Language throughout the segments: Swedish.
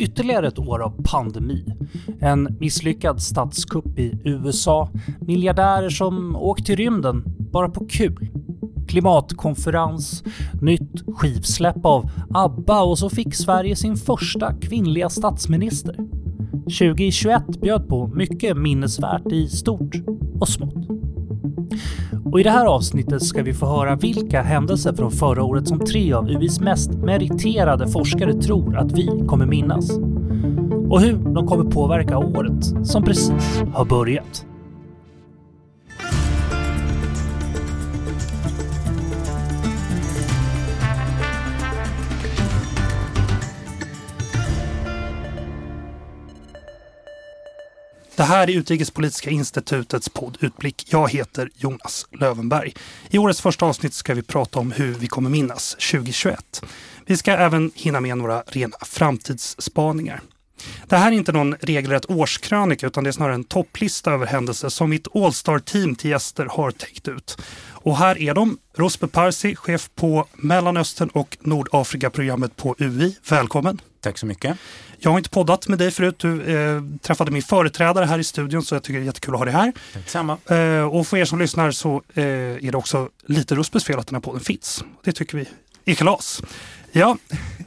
ytterligare ett år av pandemi. En misslyckad statskupp i USA, miljardärer som åkt till rymden bara på kul. Klimatkonferens, nytt skivsläpp av ABBA och så fick Sverige sin första kvinnliga statsminister. 2021 bjöd på mycket minnesvärt i stort och smått. Och I det här avsnittet ska vi få höra vilka händelser från förra året som tre av UIs mest meriterade forskare tror att vi kommer minnas. Och hur de kommer påverka året som precis har börjat. Det här är Utrikespolitiska institutets podd Utblick. Jag heter Jonas Lövenberg. I årets första avsnitt ska vi prata om hur vi kommer minnas 2021. Vi ska även hinna med några rena framtidsspaningar. Det här är inte någon regelrätt årskrönika utan det är snarare en topplista över händelser som mitt All-star-team till gäster har täckt ut. Och här är de. Rosbe Parsi, chef på Mellanöstern och Nordafrika-programmet på UI. Välkommen! Tack så mycket. Jag har inte poddat med dig förut. Du eh, träffade min företrädare här i studion så jag tycker det är jättekul att ha dig här. Detsamma. Eh, och för er som lyssnar så eh, är det också lite Rusbes fel att den här podden finns. Det tycker vi är kalas. Ja,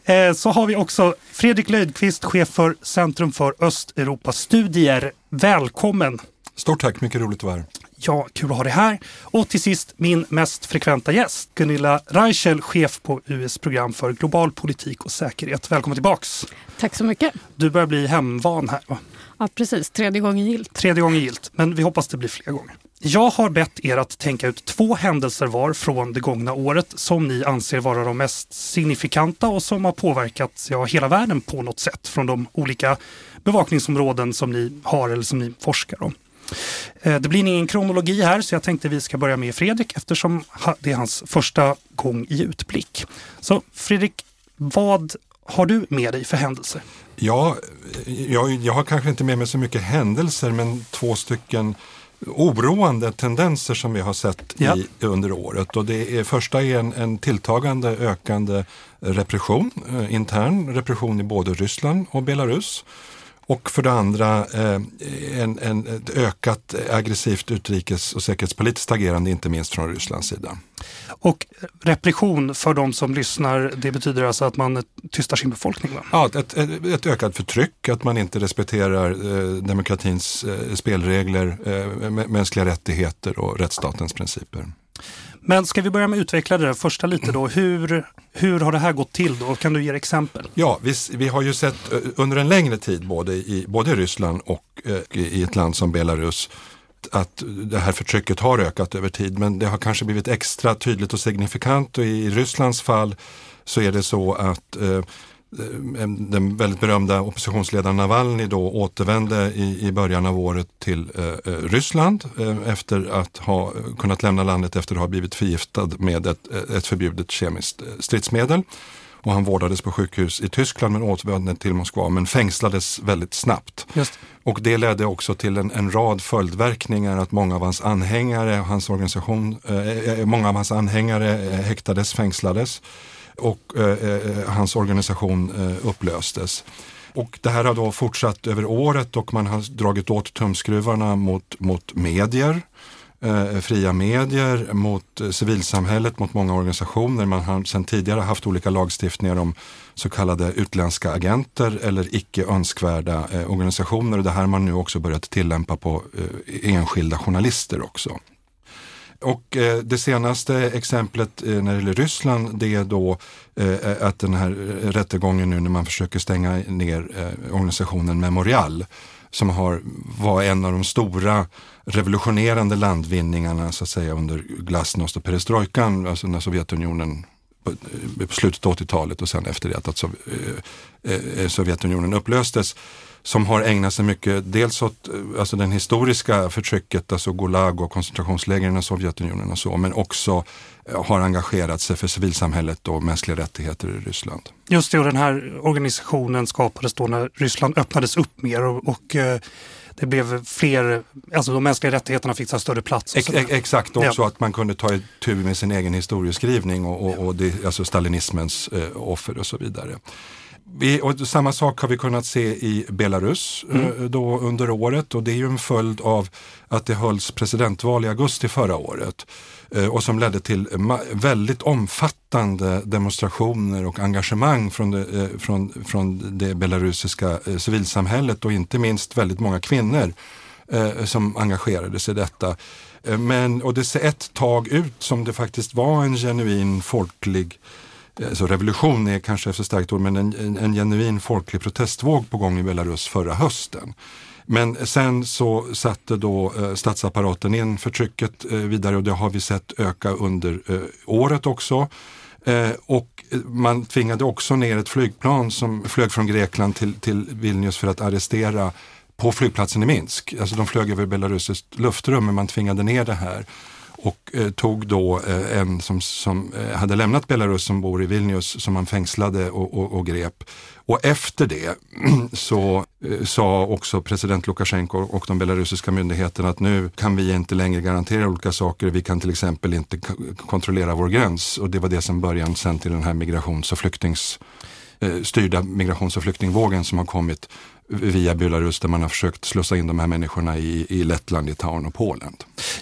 eh, så har vi också Fredrik Löjdqvist, chef för Centrum för Östeuropastudier. Välkommen! Stort tack, mycket roligt att vara här. Ja, kul att ha dig här. Och till sist min mest frekventa gäst, Gunilla Reichel, chef på US program för global politik och säkerhet. Välkommen tillbaks! Tack så mycket! Du börjar bli hemvan här va? Ja, precis. Tredje gången gilt. Tredje gången gilt, men vi hoppas det blir fler gånger. Jag har bett er att tänka ut två händelser var från det gångna året som ni anser vara de mest signifikanta och som har påverkat ja, hela världen på något sätt från de olika bevakningsområden som ni har eller som ni forskar om. Eh, det blir ingen kronologi här så jag tänkte vi ska börja med Fredrik eftersom det är hans första gång i utblick. Så Fredrik, vad har du med dig för händelser? Ja, jag, jag har kanske inte med mig så mycket händelser men två stycken oroande tendenser som vi har sett ja. i, under året. Och det är, första är en, en tilltagande ökande repression, eh, intern repression i både Ryssland och Belarus. Och för det andra eh, en, en, ett ökat aggressivt utrikes och säkerhetspolitiskt agerande, inte minst från Rysslands sida. Och repression för de som lyssnar, det betyder alltså att man tystar sin befolkning? Va? Ja, ett, ett, ett ökat förtryck, att man inte respekterar eh, demokratins eh, spelregler, eh, mänskliga rättigheter och rättsstatens principer. Men ska vi börja med att utveckla det där första lite då. Hur, hur har det här gått till då? Kan du ge exempel? Ja, vi, vi har ju sett eh, under en längre tid både i både Ryssland och eh, i ett land som Belarus att det här förtrycket har ökat över tid men det har kanske blivit extra tydligt och signifikant och i Rysslands fall så är det så att Eh, den väldigt berömda oppositionsledaren Navalny då återvände i, i början av året till eh, eh, Ryssland eh, efter att ha kunnat lämna landet efter att ha blivit förgiftad med ett, eh, ett förbjudet kemiskt stridsmedel. Och han vårdades på sjukhus i Tyskland men återvände till Moskva men fängslades väldigt snabbt. Just. Och det ledde också till en, en, rad följdverkningar att många av hans anhängare, hans organisation, eh, många av hans anhängare häktades, fängslades och eh, eh, hans organisation eh, upplöstes. Och det här har då fortsatt över året och man har dragit åt tumskruvarna mot, mot medier, eh, fria medier, mot eh, civilsamhället, mot många organisationer. Man har sedan tidigare haft olika lagstiftningar om så kallade utländska agenter eller icke önskvärda eh, organisationer och det här har man nu också börjat tillämpa på eh, enskilda journalister också. Och eh, det senaste exemplet eh, när det gäller Ryssland det är då eh, att den här rättegången nu när man försöker stänga ner eh, organisationen Memorial som har, var en av de stora revolutionerande landvinningarna så att säga under glasnost och perestrojkan, alltså när Sovjetunionen på, eh, på slutet av 80-talet och sen efter det att, eh, Sovjetunionen upplöstes som har ägnat sig mycket dels åt eh, alltså den historiska förtrycket, alltså Gulag och koncentrationslägren i Sovjetunionen och så, men också eh, har engagerat sig för civilsamhället och mänskliga rättigheter i Ryssland. Just det, och den här organisationen skapades då när Ryssland öppnades upp mer och, och eh, det blev fler, alltså de mänskliga rättigheterna fick ta större plats. Ex, exakt, också ja. att man kunde ta tur med sin egen historieskrivning och, och, och det, alltså stalinismens eh, offer och så vidare. Vi, och samma sak har vi kunnat se i Belarus mm. då under året och det är ju en följd av att det hölls presidentval i augusti förra året och som ledde till väldigt omfattande demonstrationer och engagemang från det, från, från det belarusiska civilsamhället och inte minst väldigt många kvinnor som engagerade sig i detta. Men, och det ser ett tag ut som det faktiskt var en genuin folklig alltså revolution är kanske ett för starkt ord, men en, en, en genuin folklig protestvåg på gång i Belarus förra hösten. Men sen så satte då eh, statsapparaten in förtrycket eh, vidare och det har vi sett öka under året också. Och man tvingade också ner ett flygplan som flög från Grekland till, till Vilnius för att arrestera på flygplatsen i Minsk. Alltså de flög över belarusiskt luftrum men man tvingade ner det här och eh, tog då eh, en som, som eh, hade lämnat Belarus som bor i Vilnius som han fängslade och, och, och grep. Och efter det så eh, sa också president Lukasjenko och de belarusiska myndigheterna att nu kan vi inte längre garantera olika saker. Vi kan till exempel inte kontrollera vår gräns och det var det som början sen till den här migrations och flyktings eh, styrda migrations och flyktingvågen som har kommit via Belarus där man har försökt slussa in de här människorna i, i Lettland, Litauen och Polen.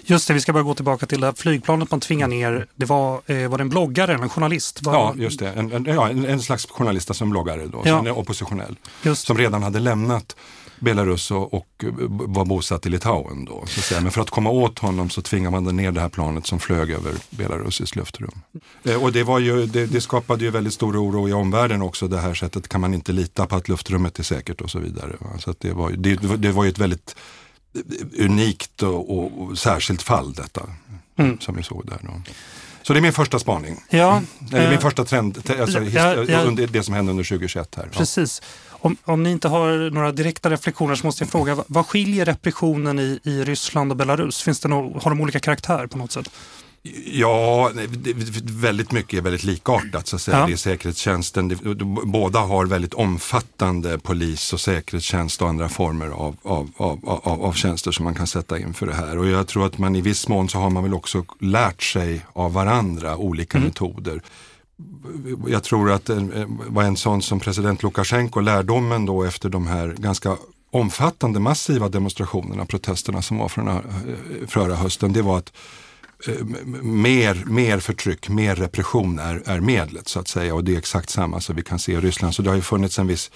Just det, vi ska bara gå tillbaka till det här flygplanet man tvingar ner. Det var, eh, var det en bloggare eller en journalist? Var... Ja, just det. En, en, ja, en, en slags journalist som bloggare då, ja. som är oppositionell. Just. Som redan hade lämnat Belarus och, och var bosatt i Litauen. Då, så att säga. Men för att komma åt honom så tvingar man ner det här planet som flög över Belarusiskt luftrum. Eh, och det, var ju, det, det, skapade ju väldigt stor oro i omvärlden också. Det här sättet kan man inte lita på att luftrummet är säkert och så vidare. Va? Så det, var, det, det var ju ett väldigt unikt och, och, och särskilt fall detta. Mm. Som vi såg där. Då. Så det är min första spaning. Ja, Eller min eh, första trend, alltså, ja, ja, det som hände under 2021 här. Precis. Om, om ni inte har några direkta reflektioner så måste jag fråga, vad, skiljer repressionen i, i Ryssland och Belarus? Finns det no, har de olika karaktär på något sätt? Ja, väldigt mycket är väldigt likartat. Så att säga. Ja. Det är säkerhetstjänsten, båda har väldigt omfattande polis och säkerhetstjänst och andra former av, av, av, av, av tjänster som man kan sätta in för det här. Och jag tror att man i viss mån så har man väl också lärt sig av varandra olika mm. metoder jag tror att det var en sån som president Lukasjenko, lärdomen då efter de här ganska omfattande massiva demonstrationerna, protesterna som var från eh, förra hösten, det var att eh, mer, mer förtryck, mer repression är, är medlet så att säga och det är exakt samma som vi kan se i Ryssland. Så det har ju funnits en viss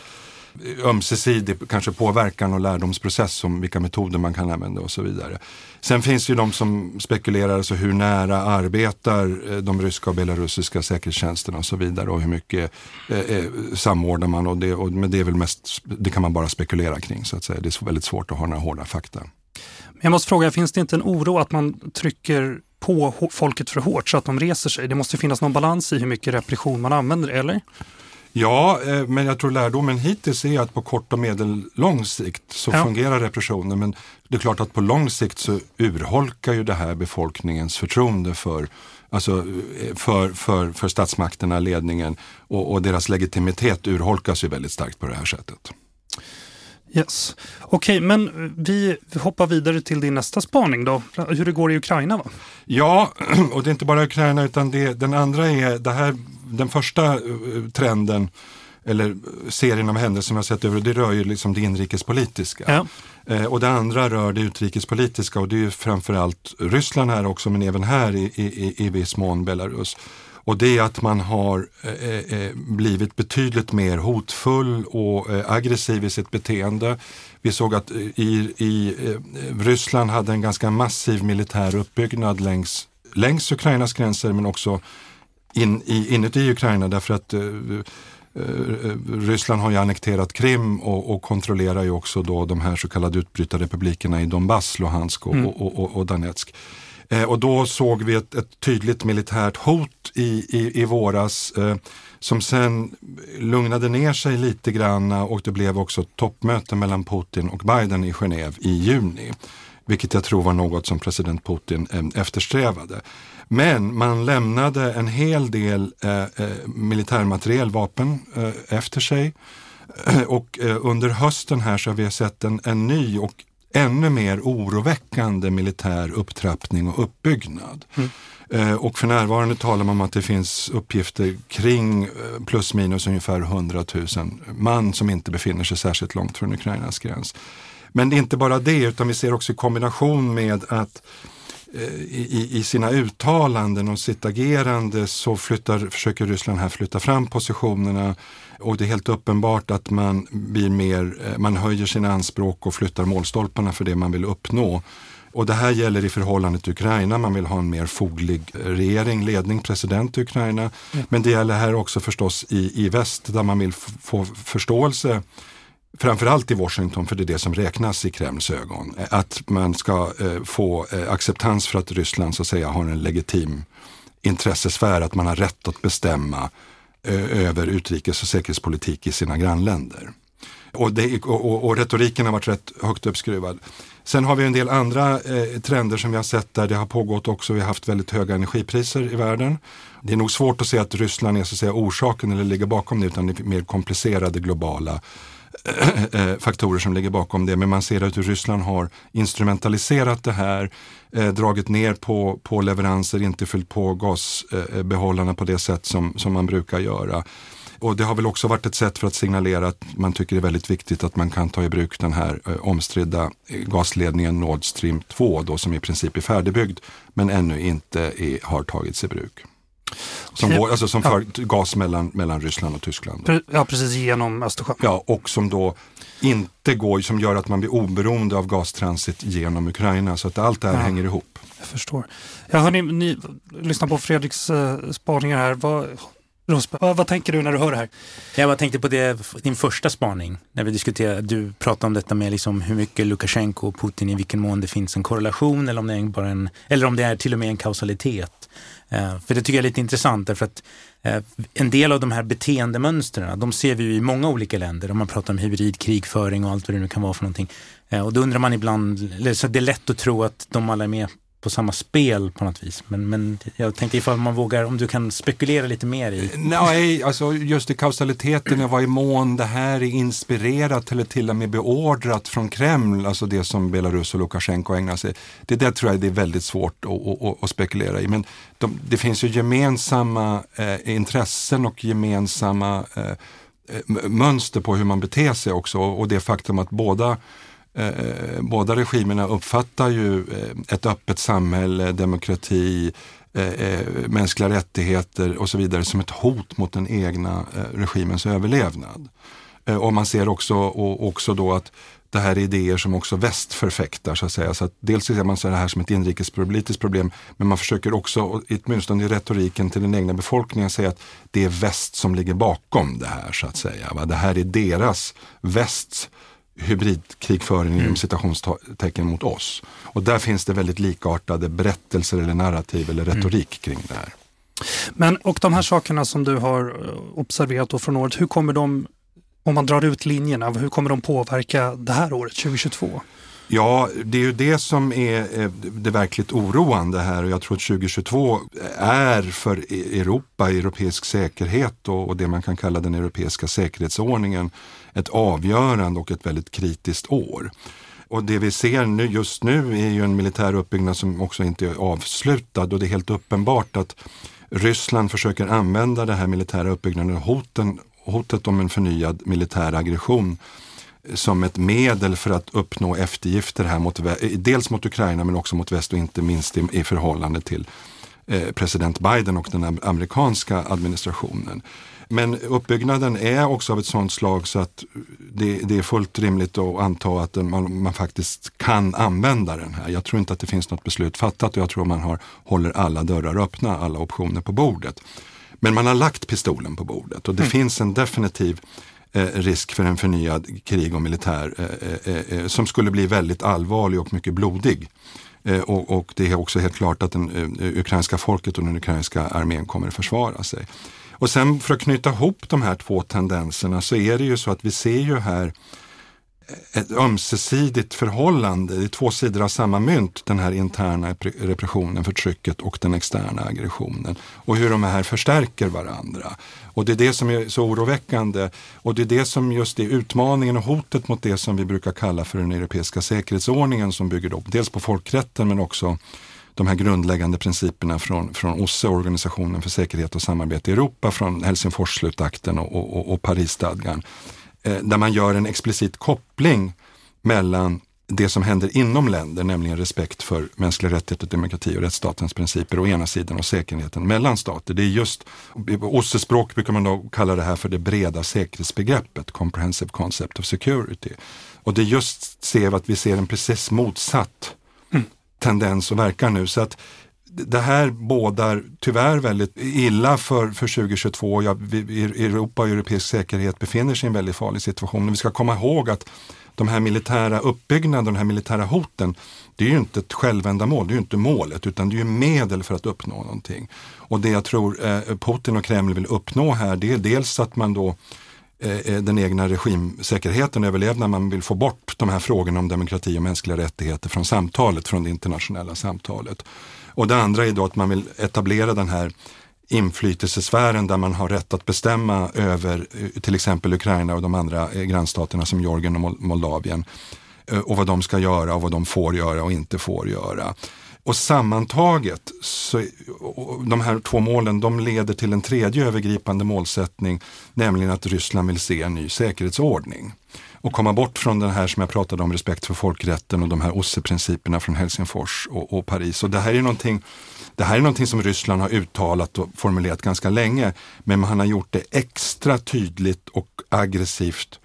ömsesidig kanske påverkan och lärdomsprocess om vilka metoder man kan använda och så vidare. Sen finns det ju de som spekulerar alltså hur nära arbetar eh, de ryska och belarusiska säkerhetstjänsterna och så vidare och hur mycket eh, eh, samordnar man och det, och, men det är väl mest, det kan man bara spekulera kring så att säga. Det är väldigt svårt att ha några hårda fakta. Jag måste fråga, finns det inte en oro att man trycker på folket för hårt så att de reser sig? Det måste finnas någon balans i hur mycket repression man använder, eller? Ja, eh, men jag tror lärdomen hittills är att på kort och medellång sikt så ja. fungerar repressionen. Men det är klart att på lång sikt så urholkar ju det här befolkningens förtroende för, alltså eh, för, för, för statsmakterna, ledningen och, och deras legitimitet urholkas ju väldigt starkt på det här sättet. Yes. Okej, okay, men vi hoppar vidare till din nästa spaning då. Hur det går i Ukraina va? Ja, och det är inte bara Ukraina utan det, den andra är det här den första eh, trenden eller serien av händelser som jag sett över, det rör ju liksom det inrikespolitiska. Ja. Eh, och det andra rör det utrikespolitiska och det är ju framförallt Ryssland här också men även här i, i, i viss mån Belarus. Och det är att man har eh, eh blivit betydligt mer hotfull och eh, aggressiv i sitt beteende. Vi såg att i, i Ryssland hade en ganska massiv militär uppbyggnad längs, längs Ukrainas gränser men också in, i, inuti Ukraina därför att eh, eh, Ryssland har ju annekterat Krim och, och, kontrollerar ju också då de här så kallade utbrytarrepublikerna i Donbass, Luhansk och, mm. och, och, och Donetsk. Eh, och då såg vi ett, ett tydligt militärt hot i, i, i våras eh, som sen lugnade ner sig lite grann och det blev också ett toppmöte mellan Putin och Biden i Genève i juni. Vilket jag tror var något som president Putin eh, eftersträvade. Men man lämnade en hel del eh, eh militärmateriel, vapen, eh, efter sig. Och eh, under hösten här så har vi sett en, en ny och ännu mer oroväckande militär upptrappning och uppbyggnad. Mm. Eh, och för närvarande talar man om att det finns uppgifter kring eh, plus minus ungefär 100 000 man som inte befinner sig särskilt långt från Ukrainas gräns. Men det är inte bara det, utan vi ser också i kombination med att eh, i, i, sina uttalanden och sitt agerande så flyttar, försöker Ryssland här flytta fram positionerna och det är helt uppenbart att man blir mer, man höjer sina anspråk och flyttar målstolparna för det man vill uppnå. Och det här gäller i förhållande till Ukraina. Man vill ha en mer foglig regering, ledning, president i Ukraina. Mm. Men det gäller här också förstås i, i väst där man vill få förståelse framförallt i Washington, för det är det som räknas i Kremls ögon. Att man ska eh, få eh, acceptans för att Ryssland så att säga har en legitim intressesfär, att man har rätt att bestämma eh, över utrikes och säkerhetspolitik i sina grannländer. Och, det, och, och, retoriken har varit rätt högt uppskruvad. Sen har vi en del andra eh, trender som vi har sett där det har pågått också. Vi har haft väldigt höga energipriser i världen. Det är nog svårt att säga att Ryssland är så att säga orsaken eller ligger bakom det utan det är mer komplicerade globala eh, Eh, eh, faktorer som ligger bakom det. Men man ser att Ryssland har instrumentaliserat det här, eh, dragit ner på, på leveranser, inte fyllt på gasbehållarna på det sätt som, som man brukar göra. Och det har väl också varit ett sätt för att signalera att man tycker det är väldigt viktigt att man kan ta i bruk den här eh, omstridda eh, gasledningen Nord Stream 2 då, som i princip är färdigbyggd men ännu inte är, har tagits i bruk. Som, går, alltså som för ja. gas mellan, mellan Ryssland och Tyskland. Ja, precis genom Östersjön. Ja, och som då inte går, som gör att man blir oberoende av gastransit genom Ukraina. Så att allt det här ja. hänger ihop. Jag förstår. Ja, hörni, ni lyssnar på Fredriks uh, spaningar här. Vad, Rosberg, vad, vad, tänker du när du hör det här? Jag bara tänkte på det, din första spaning, när vi diskuterade, du pratade om detta med liksom hur mycket Lukasjenko och Putin, i vilken mån det finns en korrelation eller om det är, bara en, eller om det är till och med en kausalitet. Eh, för det tycker jag är lite intressant därför att eh, en del av de här beteendemönstren, de ser vi ju i många olika länder. Om man pratar om hybridkrigföring och allt vad det nu kan vara för någonting. Eh, och då undrar man ibland, så det är lätt att tro att de alla är med på samma spel på något vis. Men, men jag tänkte ifall man vågar, om du kan spekulera lite mer i... Nej, alltså just i kausaliteten, jag vad i mån det här är inspirerat eller till och med beordrat från Kreml, alltså det som Belarus och Lukasjenko ägnar sig. Det där tror jag det är väldigt svårt att, att, att spekulera i. Men de, det finns ju gemensamma eh, intressen och gemensamma eh, eh mönster på hur man beter sig också och det faktum att båda eh, båda regimerna uppfattar ju eh, ett öppet samhälle, demokrati, eh, eh, mänskliga rättigheter och så vidare som ett hot mot den egna eh, regimens överlevnad. Och man ser också, och, också då att det här är idéer som också väst förfäktar. Så att säga. Så att dels ser man så det här som ett inrikespolitiskt problem men man försöker också, åtminstone i retoriken till den egna befolkningen, säga att det är väst som ligger bakom det här. så att säga. Va? Det här är deras, västs hybridkrigföring mm. inom citationstecken mot oss. Och där finns det väldigt likartade berättelser eller narrativ eller mm. retorik mm. kring det här. Men och de här sakerna som du har eh, observerat då från året, hur kommer de, om man drar ut linjerna, hur kommer de påverka det här året, 2022? Ja, det är ju det som är eh, det verkligt oroande här och jag tror att 2022 är för e- Europa, europeisk säkerhet och det man kan kalla den europeiska säkerhetsordningen ett avgörande och ett väldigt kritiskt år. Och det vi ser nu, just nu är ju en militär uppbyggnad som också inte är avslutad och det är helt uppenbart att Ryssland försöker använda det här militära uppbyggnaden, hoten, hotet om en förnyad militär aggression som ett medel för att uppnå eftergifter här mot, dels mot Ukraina men också mot väst och inte minst i, i förhållande till eh, president Biden och den amerikanska administrationen. Men uppbyggnaden är också av ett sådant slag så att det, det är fullt rimligt att anta att man, man, faktiskt kan använda den här. Jag tror inte att det finns något beslut fattat och jag tror man har, håller alla dörrar öppna, alla optioner på bordet. Men man har lagt pistolen på bordet och det mm. finns en definitiv eh, Eh, risk för en förnyad krig och militär eh, eh, som skulle bli väldigt allvarlig och mycket blodig. Och, och, det är också helt klart att det ukrainska folket och den ukrainska armén kommer att försvara sig. Och sen för att knyta ihop de här två tendenserna så är det ju så att vi ser ju här ett ömsesidigt förhållande, det är två sidor av samma mynt, den här interna repressionen, förtrycket och den externa aggressionen. Och hur de här förstärker varandra. Och det är det som är så oroväckande och det är det som just är utmaningen och hotet mot det som vi brukar kalla för den europeiska säkerhetsordningen som bygger då dels på folkrätten men också de här grundläggande principerna från, från OSSE, Organisationen för säkerhet och samarbete i Europa, från Helsingforsslutakten och, och, och Parisstadgan. Eh, där man gör en explicit koppling mellan det som händer inom länder, nämligen respekt för mänskliga rättigheter, demokrati och rättsstatens principer å ena sidan och säkerheten mellan stater. Det är just, OSSE-språk brukar man då kalla det här för det breda säkerhetsbegreppet, comprehensive concept of security. Och det är just ser att vi ser en precis motsatt mm. tendens och verkan nu. Så att det här bådar tyvärr väldigt illa för, för 2022. Ja, vi, Europa och europeisk säkerhet befinner sig i en väldigt farlig situation. Men vi ska komma ihåg att de här militära uppbyggnaderna, de här militära hoten, det är ju inte ett självändamål, det är ju inte målet, utan det är ju medel för att uppnå någonting. Och det jag tror eh, Putin och Kreml vill uppnå här, det är dels att man då eh, eh den egna regimsäkerheten överlevnad. Man vill få bort de här frågorna om demokrati och mänskliga rättigheter från samtalet, från det internationella samtalet. Och det andra är då att man vill etablera den här inflytelsesfären där man har rätt att bestämma över eh, till exempel Ukraina och de andra eh, grannstaterna som Georgien och Moldavien. Eh, och vad de ska göra och vad de får göra och inte får göra. Och sammantaget, så, de här två målen, de leder till en tredje övergripande målsättning, nämligen att Ryssland vill se en ny säkerhetsordning och komma bort från den här som jag pratade om, respekt för folkrätten och de här OSSE-principerna från Helsingfors och, och, Paris. Och det här är någonting det här är någonting som Ryssland har uttalat och formulerat ganska länge, men man har gjort det extra tydligt och aggressivt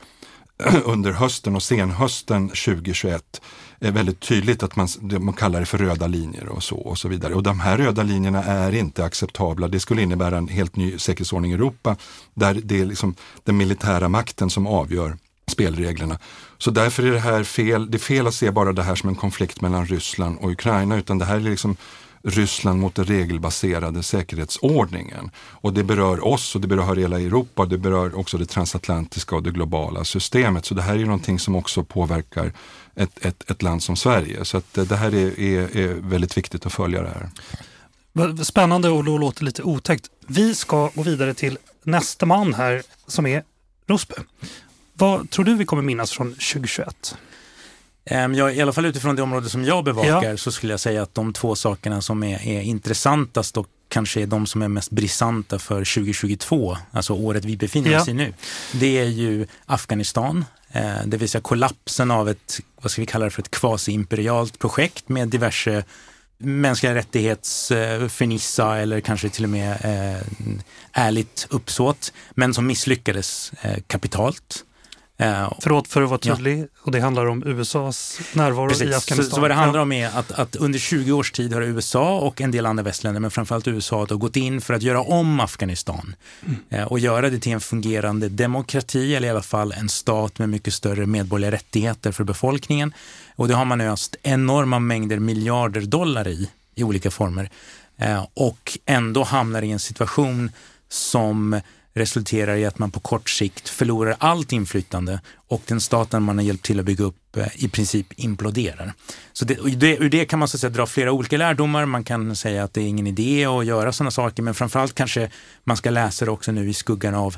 under hösten och senhösten 2021 är väldigt tydligt att man, man kallar det för röda linjer och så och så vidare. Och de här röda linjerna är inte acceptabla. Det skulle innebära en helt ny säkerhetsordning i Europa där det är liksom den militära makten som avgör spelreglerna. Så därför är det här fel, det är fel att se bara det här som en konflikt mellan Ryssland och Ukraina utan det här är liksom Ryssland mot den regelbaserade säkerhetsordningen. Och det berör oss och det berör hela Europa, det berör också det transatlantiska och det globala systemet. Så det här är någonting som också påverkar ett, ett, ett land som Sverige. Så att det här är, är, är väldigt viktigt att följa det här. Spännande och då låter lite otäckt. Vi ska gå vidare till nästa man här som är Rosbe. Vad tror du vi kommer minnas från 2021? Ehm, ja, I alla fall utifrån det område som jag bevakar ja. så skulle jag säga att de två sakerna som är, är intressantast och kanske är de som är mest brisanta för 2022, alltså året vi befinner ja. oss i nu. Det är ju Afghanistan, eh, det vill säga kollapsen av ett, vad ska vi kalla det för, ett kvasi-imperialt projekt med diverse mänskliga rättighetsfernissa eh, eller kanske till och med eh, ärligt uppsåt, men som misslyckades kapitalt. Uh, Förlåt för att vara tydlig, ja. och det handlar om USAs närvaro Precis. i Afghanistan. Så, så vad det handlar om är att, att, under 20 års tid har USA och en del andra västländer, men framförallt USA, då gått in för att göra om Afghanistan mm. uh, och göra det till en fungerande demokrati, eller i alla fall en stat med mycket större medborgerliga rättigheter för befolkningen. Och det har man öst enorma mängder miljarder dollar i, i olika former. Uh, och ändå hamnar i en situation som resulterar i att man på kort sikt förlorar allt inflytande och den staten man har hjälpt till att bygga upp eh, i princip imploderar. Så det, ur det kan man så att säga dra flera olika lärdomar. Man kan säga att det är ingen idé att göra sådana saker, men framförallt kanske man ska läsa det också nu i skuggan av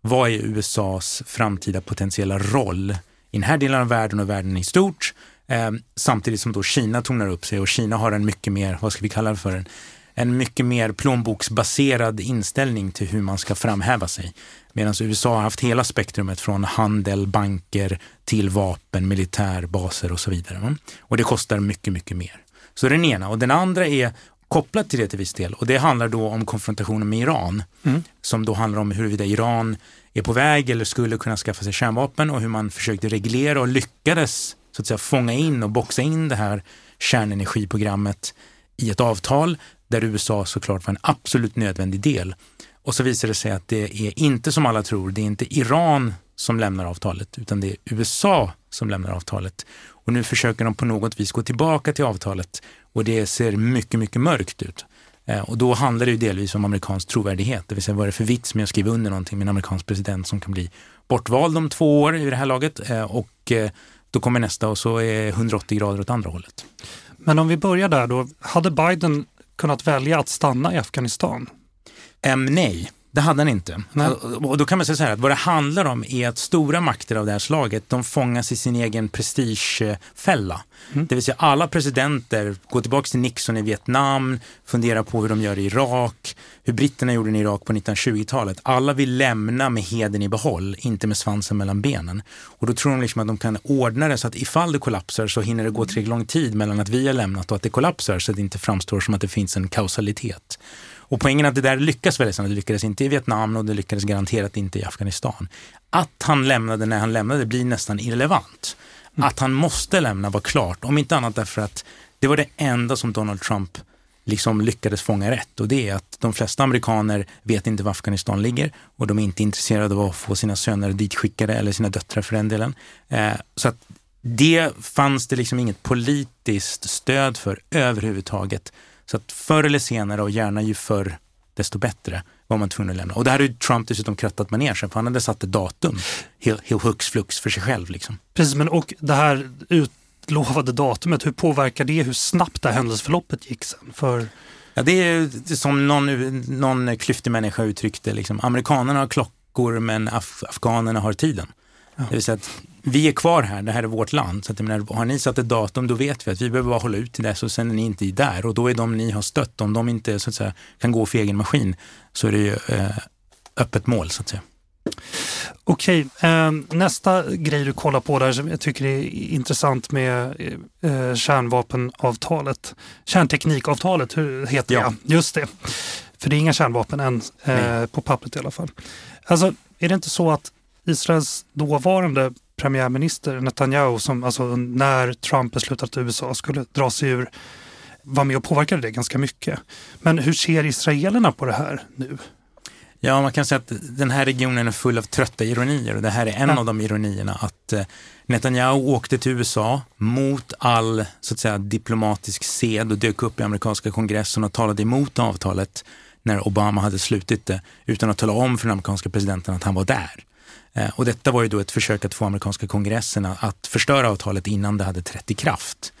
vad är USAs framtida potentiella roll i den här delen av världen och världen i stort. Eh, samtidigt som då Kina tonar upp sig och Kina har en mycket mer, vad ska vi kalla det för, en en mycket mer plånboksbaserad inställning till hur man ska framhäva sig. Medan USA har haft hela spektrumet från handel, banker till vapen, militärbaser och så vidare. Och det kostar mycket, mycket mer. Så den ena. Och den andra är kopplat till det till viss del och det handlar då om konfrontationen med Iran. Mm. Som då handlar om huruvida Iran är på väg eller skulle kunna skaffa sig kärnvapen och hur man försökte reglera och lyckades så att säga fånga in och boxa in det här kärnenergiprogrammet i ett avtal där USA såklart var en absolut nödvändig del. Och så visar det sig att det är inte som alla tror, det är inte Iran som lämnar avtalet, utan det är USA som lämnar avtalet. Och nu försöker de på något vis gå tillbaka till avtalet och det ser mycket, mycket mörkt ut. Eh, och då handlar det ju delvis om amerikansk trovärdighet, det vill säga vad är det för vits med att skriva under någonting med en amerikansk president som kan bli bortvald om två år i det här laget eh, och eh, då kommer nästa och så är 180 grader åt andra hållet. Men om vi börjar där då, hade Biden kunnat välja att stanna i Afghanistan? M. nej, det hade han inte. Nej. Och då kan man säga så här att vad det handlar om är att stora makter av det här slaget, de fångas i sin egen prestigefälla. Mm. Det vill säga alla presidenter, gå tillbaka till Nixon i Vietnam, fundera på hur de gör i Irak, hur britterna gjorde i Irak på 1920-talet. Alla vill lämna med heden i behåll, inte med svansen mellan benen. Och då tror de liksom att de kan ordna det så att ifall det kollapsar så hinner det gå tillräckligt lång tid mellan att vi har lämnat och att det kollapsar så att det inte framstår som att det finns en kausalitet. Och poängen är att det där lyckas väldigt snabbt. Det lyckades inte i Vietnam och det lyckades garanterat inte i Afghanistan. Att han lämnade när han lämnade blir nästan irrelevant. Att han måste lämna var klart, om inte annat därför att det var det enda som Donald Trump liksom lyckades fånga rätt och det är att de flesta amerikaner vet inte var Afghanistan ligger och de är inte intresserade av att få sina söner ditskickade eller sina döttrar för den delen. Eh, så att det fanns det liksom inget politiskt stöd för överhuvudtaget. Så att förr eller senare och gärna ju förr desto bättre var man tvungen att lämna. Och det här har ju Trump dessutom krattat manegen för han hade satt ett datum, helt, hux flux för sig själv. Liksom. Precis, men och det här utlovade datumet, hur påverkar det hur snabbt det här händelseförloppet gick sen? För... Ja, det är det är som någon, någon klyftig människa uttryckte, liksom, amerikanerna har klockor men af afghanerna har tiden. Ja. Det vill säga att vi är kvar här, det här är vårt land. Så att, jag menar, har ni satt ett datum då vet vi att vi behöver bara hålla ut till dess och sen är ni inte där och då är de ni har stött, om de inte så att säga, kan gå för egen maskin så är det ju eh, öppet mål så att säga. Okej, eh, nästa grej du kollar på där som jag tycker är intressant med eh, kärnvapenavtalet. Kärnteknikavtalet, hur heter Ja. det? Just det. För det är inga kärnvapen än, eh, på pappret i alla fall. Alltså, är det inte så att Israels dåvarande premiärminister Netanyahu, som alltså när Trump beslutade att USA skulle dra sig ur, var med och påverkade det ganska mycket. Men hur ser israelerna på det här nu? Ja, man kan säga att den här regionen är full av trötta ironier och det här är en Ja. av de ironierna att eh, Netanyahu åkte till USA mot all så att säga, diplomatisk sed och dök upp i amerikanska kongressen och talade emot avtalet när Obama hade slutit det utan att tala om för den amerikanska presidenten att han var där. Eh, och detta var ju då ett försök att få amerikanska kongressen att- förstöra avtalet innan det hade trätt i kraft.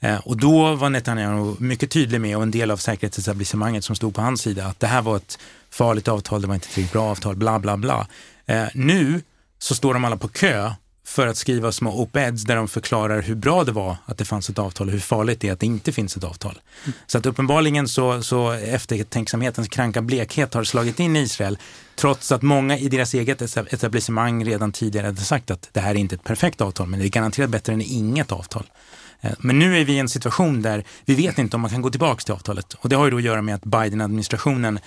Eh, och då var Netanyahu mycket tydlig med och en del av säkerhetsetablissemanget som stod på hans sida att det här var ett farligt avtal, det var inte ett bra avtal, bla bla bla. Eh, nu så står de alla på kö för att skriva små op-eds där de förklarar hur bra det var att det fanns ett avtal och hur farligt det är att det inte finns ett avtal. Så att uppenbarligen så, så eftertänksamhetens kranka blekhet har slagit in i Israel trots att många i deras eget etablissemang redan tidigare hade sagt att det här är inte ett perfekt avtal men det är garanterat bättre än inget avtal. Eh, men nu är vi i en situation där vi vet inte om man kan gå tillbaka till avtalet. Och det har ju då att göra med att Biden-administrationen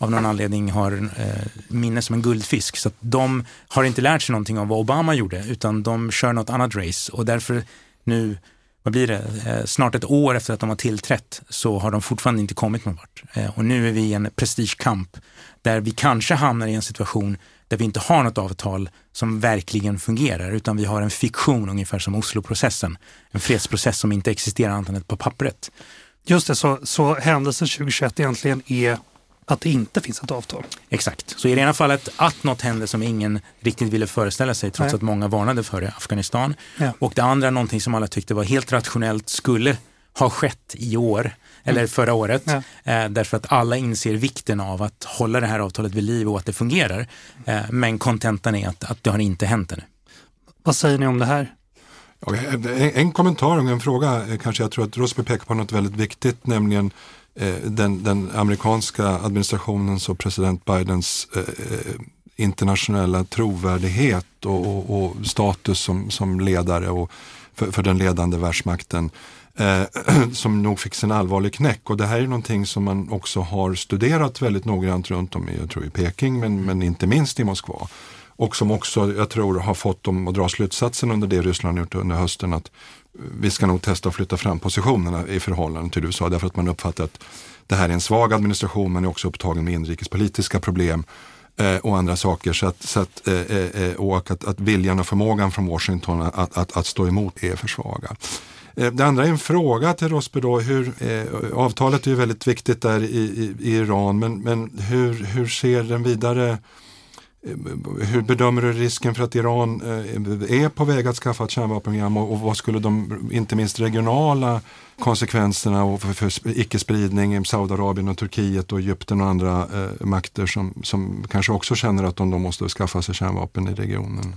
av någon anledning har eh, minne som en guldfisk. Så att de har inte lärt sig någonting av vad Obama gjorde, utan de kör något annat race. Och därför nu, vad blir det, eh, snart ett år efter att de har tillträtt så har de fortfarande inte kommit någon vart. Eh, och nu är vi i en prestigekamp där vi kanske hamnar i en situation där vi inte har något avtal som verkligen fungerar, utan vi har en fiktion ungefär som Osloprocessen. En fredsprocess som inte existerar annat än på pappret. Just det, så, så händelsen 2021 egentligen är att det inte finns ett avtal. Exakt. Så i det ena fallet att något hände som ingen riktigt ville föreställa sig trots Nej. att många varnade för det, Afghanistan. Ja. Och det andra någonting som alla tyckte var helt rationellt skulle ha skett i år eller förra året. Ja. Eh, därför att alla inser vikten av att hålla det här avtalet vid liv och att det fungerar. Eh, men kontentan är att, att det har inte hänt ännu. Vad säger ni om det här? En, en kommentar och en fråga, eh, kanske jag tror att Rosberg pekar på något väldigt viktigt, nämligen eh, den, den amerikanska administrationens och president Bidens eh, eh, internationella trovärdighet och, och, och status som, som ledare och för, för den ledande världsmakten eh, som nog fick sin allvarlig knäck. Och det här är någonting som man också har studerat väldigt noggrant runt om i, jag tror i Peking, men, men inte minst i Moskva. Och som också, jag tror, har fått dem att dra slutsatsen under det Ryssland gjort under hösten att eh, vi ska nog testa att flytta fram positionerna i förhållande till USA därför att man uppfattar att det här är en svag administration, men är också upptagen med inrikespolitiska problem eh, och andra saker. Så att, så att, eh, eh, eh och att, att viljan och förmågan från Washington att, att, att stå emot är för svaga. Det andra är en fråga till Rosby då. Hur, eh, avtalet är ju väldigt viktigt där i, i, i Iran men, men hur, hur ser den vidare hur bedömer du risken för att Iran eh, är på väg att skaffa ett kärnvapenprogram och, vad skulle de, inte minst regionala konsekvenserna och för, för icke-spridning i Saudiarabien och Turkiet och Egypten och andra eh, makter som, som kanske också känner att de då måste skaffa sig kärnvapen i regionen?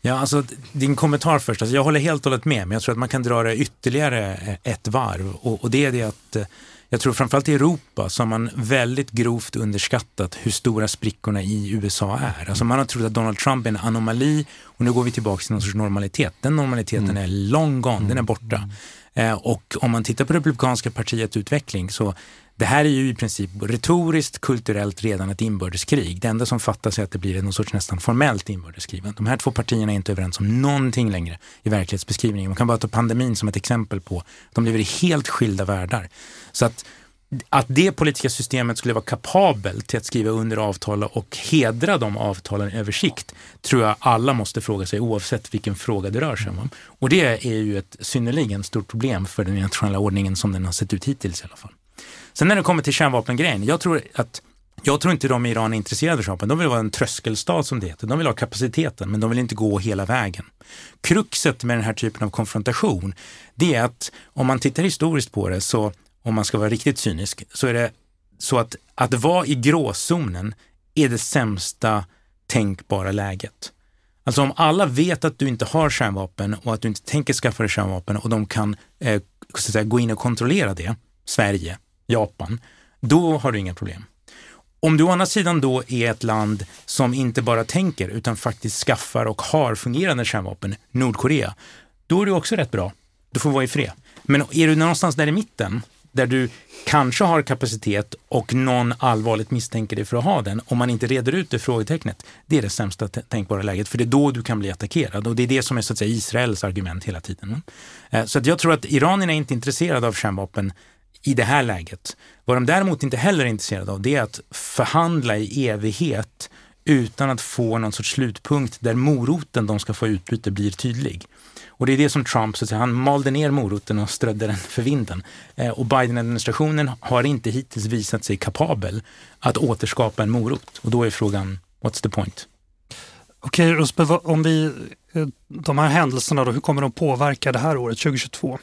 Ja, alltså din kommentar först. Alltså, jag håller helt och hållet med, men jag tror att man kan dra det ytterligare eh, ett varv. Och, och det är det att eh, jag tror framförallt i Europa så har man väldigt grovt underskattat hur stora sprickorna i USA är. Alltså man har trott att Donald Trump är en anomali och nu går vi tillbaka till någon sorts normalitet. Den normaliteten mm. är long gone, den är borta. Eh, och om man tittar på Republikanska partiets utveckling så det här är ju i princip retoriskt, kulturellt redan ett inbördeskrig. Det enda som fattas är att det blir någon sorts nästan formellt inbördeskrig. De här två partierna är inte överens om någonting längre i verklighetsbeskrivningen. Man kan bara ta pandemin som ett exempel på. De lever i helt skilda världar. Så att att det politiska systemet skulle vara kapabelt till att skriva under avtal och hedra de avtalen över sikt tror jag alla måste fråga sig oavsett vilken fråga det rör sig om. Och det är ju ett synnerligen stort problem för den internationella ordningen som den har sett ut hittills i alla fall. Sen när det kommer till kärnvapengrejen, jag tror att jag tror inte de i Iran är intresserade av kärnvapen. De vill vara en tröskelstat som det heter. De vill ha kapaciteten, men de vill inte gå hela vägen. Kruxet med den här typen av konfrontation, det är att om man tittar historiskt på det så om man ska vara riktigt cynisk, så är det så att att vara i gråzonen är det sämsta tänkbara läget. Alltså om alla vet att du inte har kärnvapen och att du inte tänker skaffa dig kärnvapen och de kan eh, så säga, gå in och kontrollera det, Sverige, Japan, då har du inga problem. Om du å andra sidan då är ett land som inte bara tänker utan faktiskt skaffar och har fungerande kärnvapen, Nordkorea, då är du också rätt bra. Du får vara i fred. Men är du någonstans där i mitten, där du kanske har kapacitet och någon allvarligt misstänker dig för att ha den, om man inte reder ut det frågetecknet, det är det sämsta tänkbara läget, för det är då du kan bli attackerad och det är det som är så att säga Israels argument hela tiden. Eh, så att jag tror att iranierna är inte intresserade av kärnvapen i det här läget. Vad de däremot inte heller är intresserade av, det är att förhandla i evighet utan att få någon sorts slutpunkt där moroten de ska få utbyte blir tydlig. Och det är det som Trump, så att säga, han malde ner moroten och strödde den för vinden. Eh, och Biden-administrationen har inte hittills visat sig kapabel att återskapa en morot. Och då är frågan, what's the point? Okej, Rosberg, om vi, eh, de här händelserna, då, hur kommer de påverka det här året, 2022?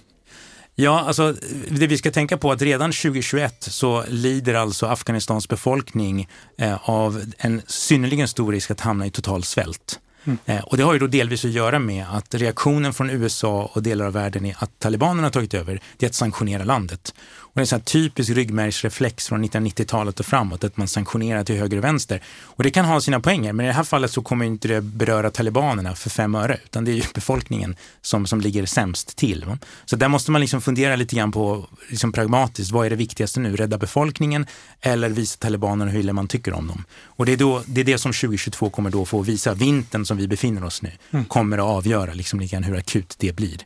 Ja, alltså det vi ska tänka på är att redan 2021 så lider alltså Afghanistans befolkning eh, av en synnerligen stor risk att hamna i total svält. Mm. Eh, och det har ju då delvis att göra med att reaktionen från USA och delar av världen är att talibanerna har tagit över, det är att sanktionera landet. Det är en sån typisk ryggmärgsreflex från 1990-talet och framåt, att man sanktionerar till höger och vänster. Och det kan ha sina poänger, men i det här fallet så kommer inte det beröra talibanerna för fem öre, utan det är ju befolkningen som, som ligger sämst till. Va? Så där måste man liksom fundera lite grann på, liksom pragmatiskt, vad är det viktigaste nu? Rädda befolkningen eller visa talibanerna hur illa man tycker om dem? Och det är, då, det är det som 2022 kommer då få visa. Vintern som vi befinner oss nu mm. kommer att avgöra liksom lite grann hur akut det blir.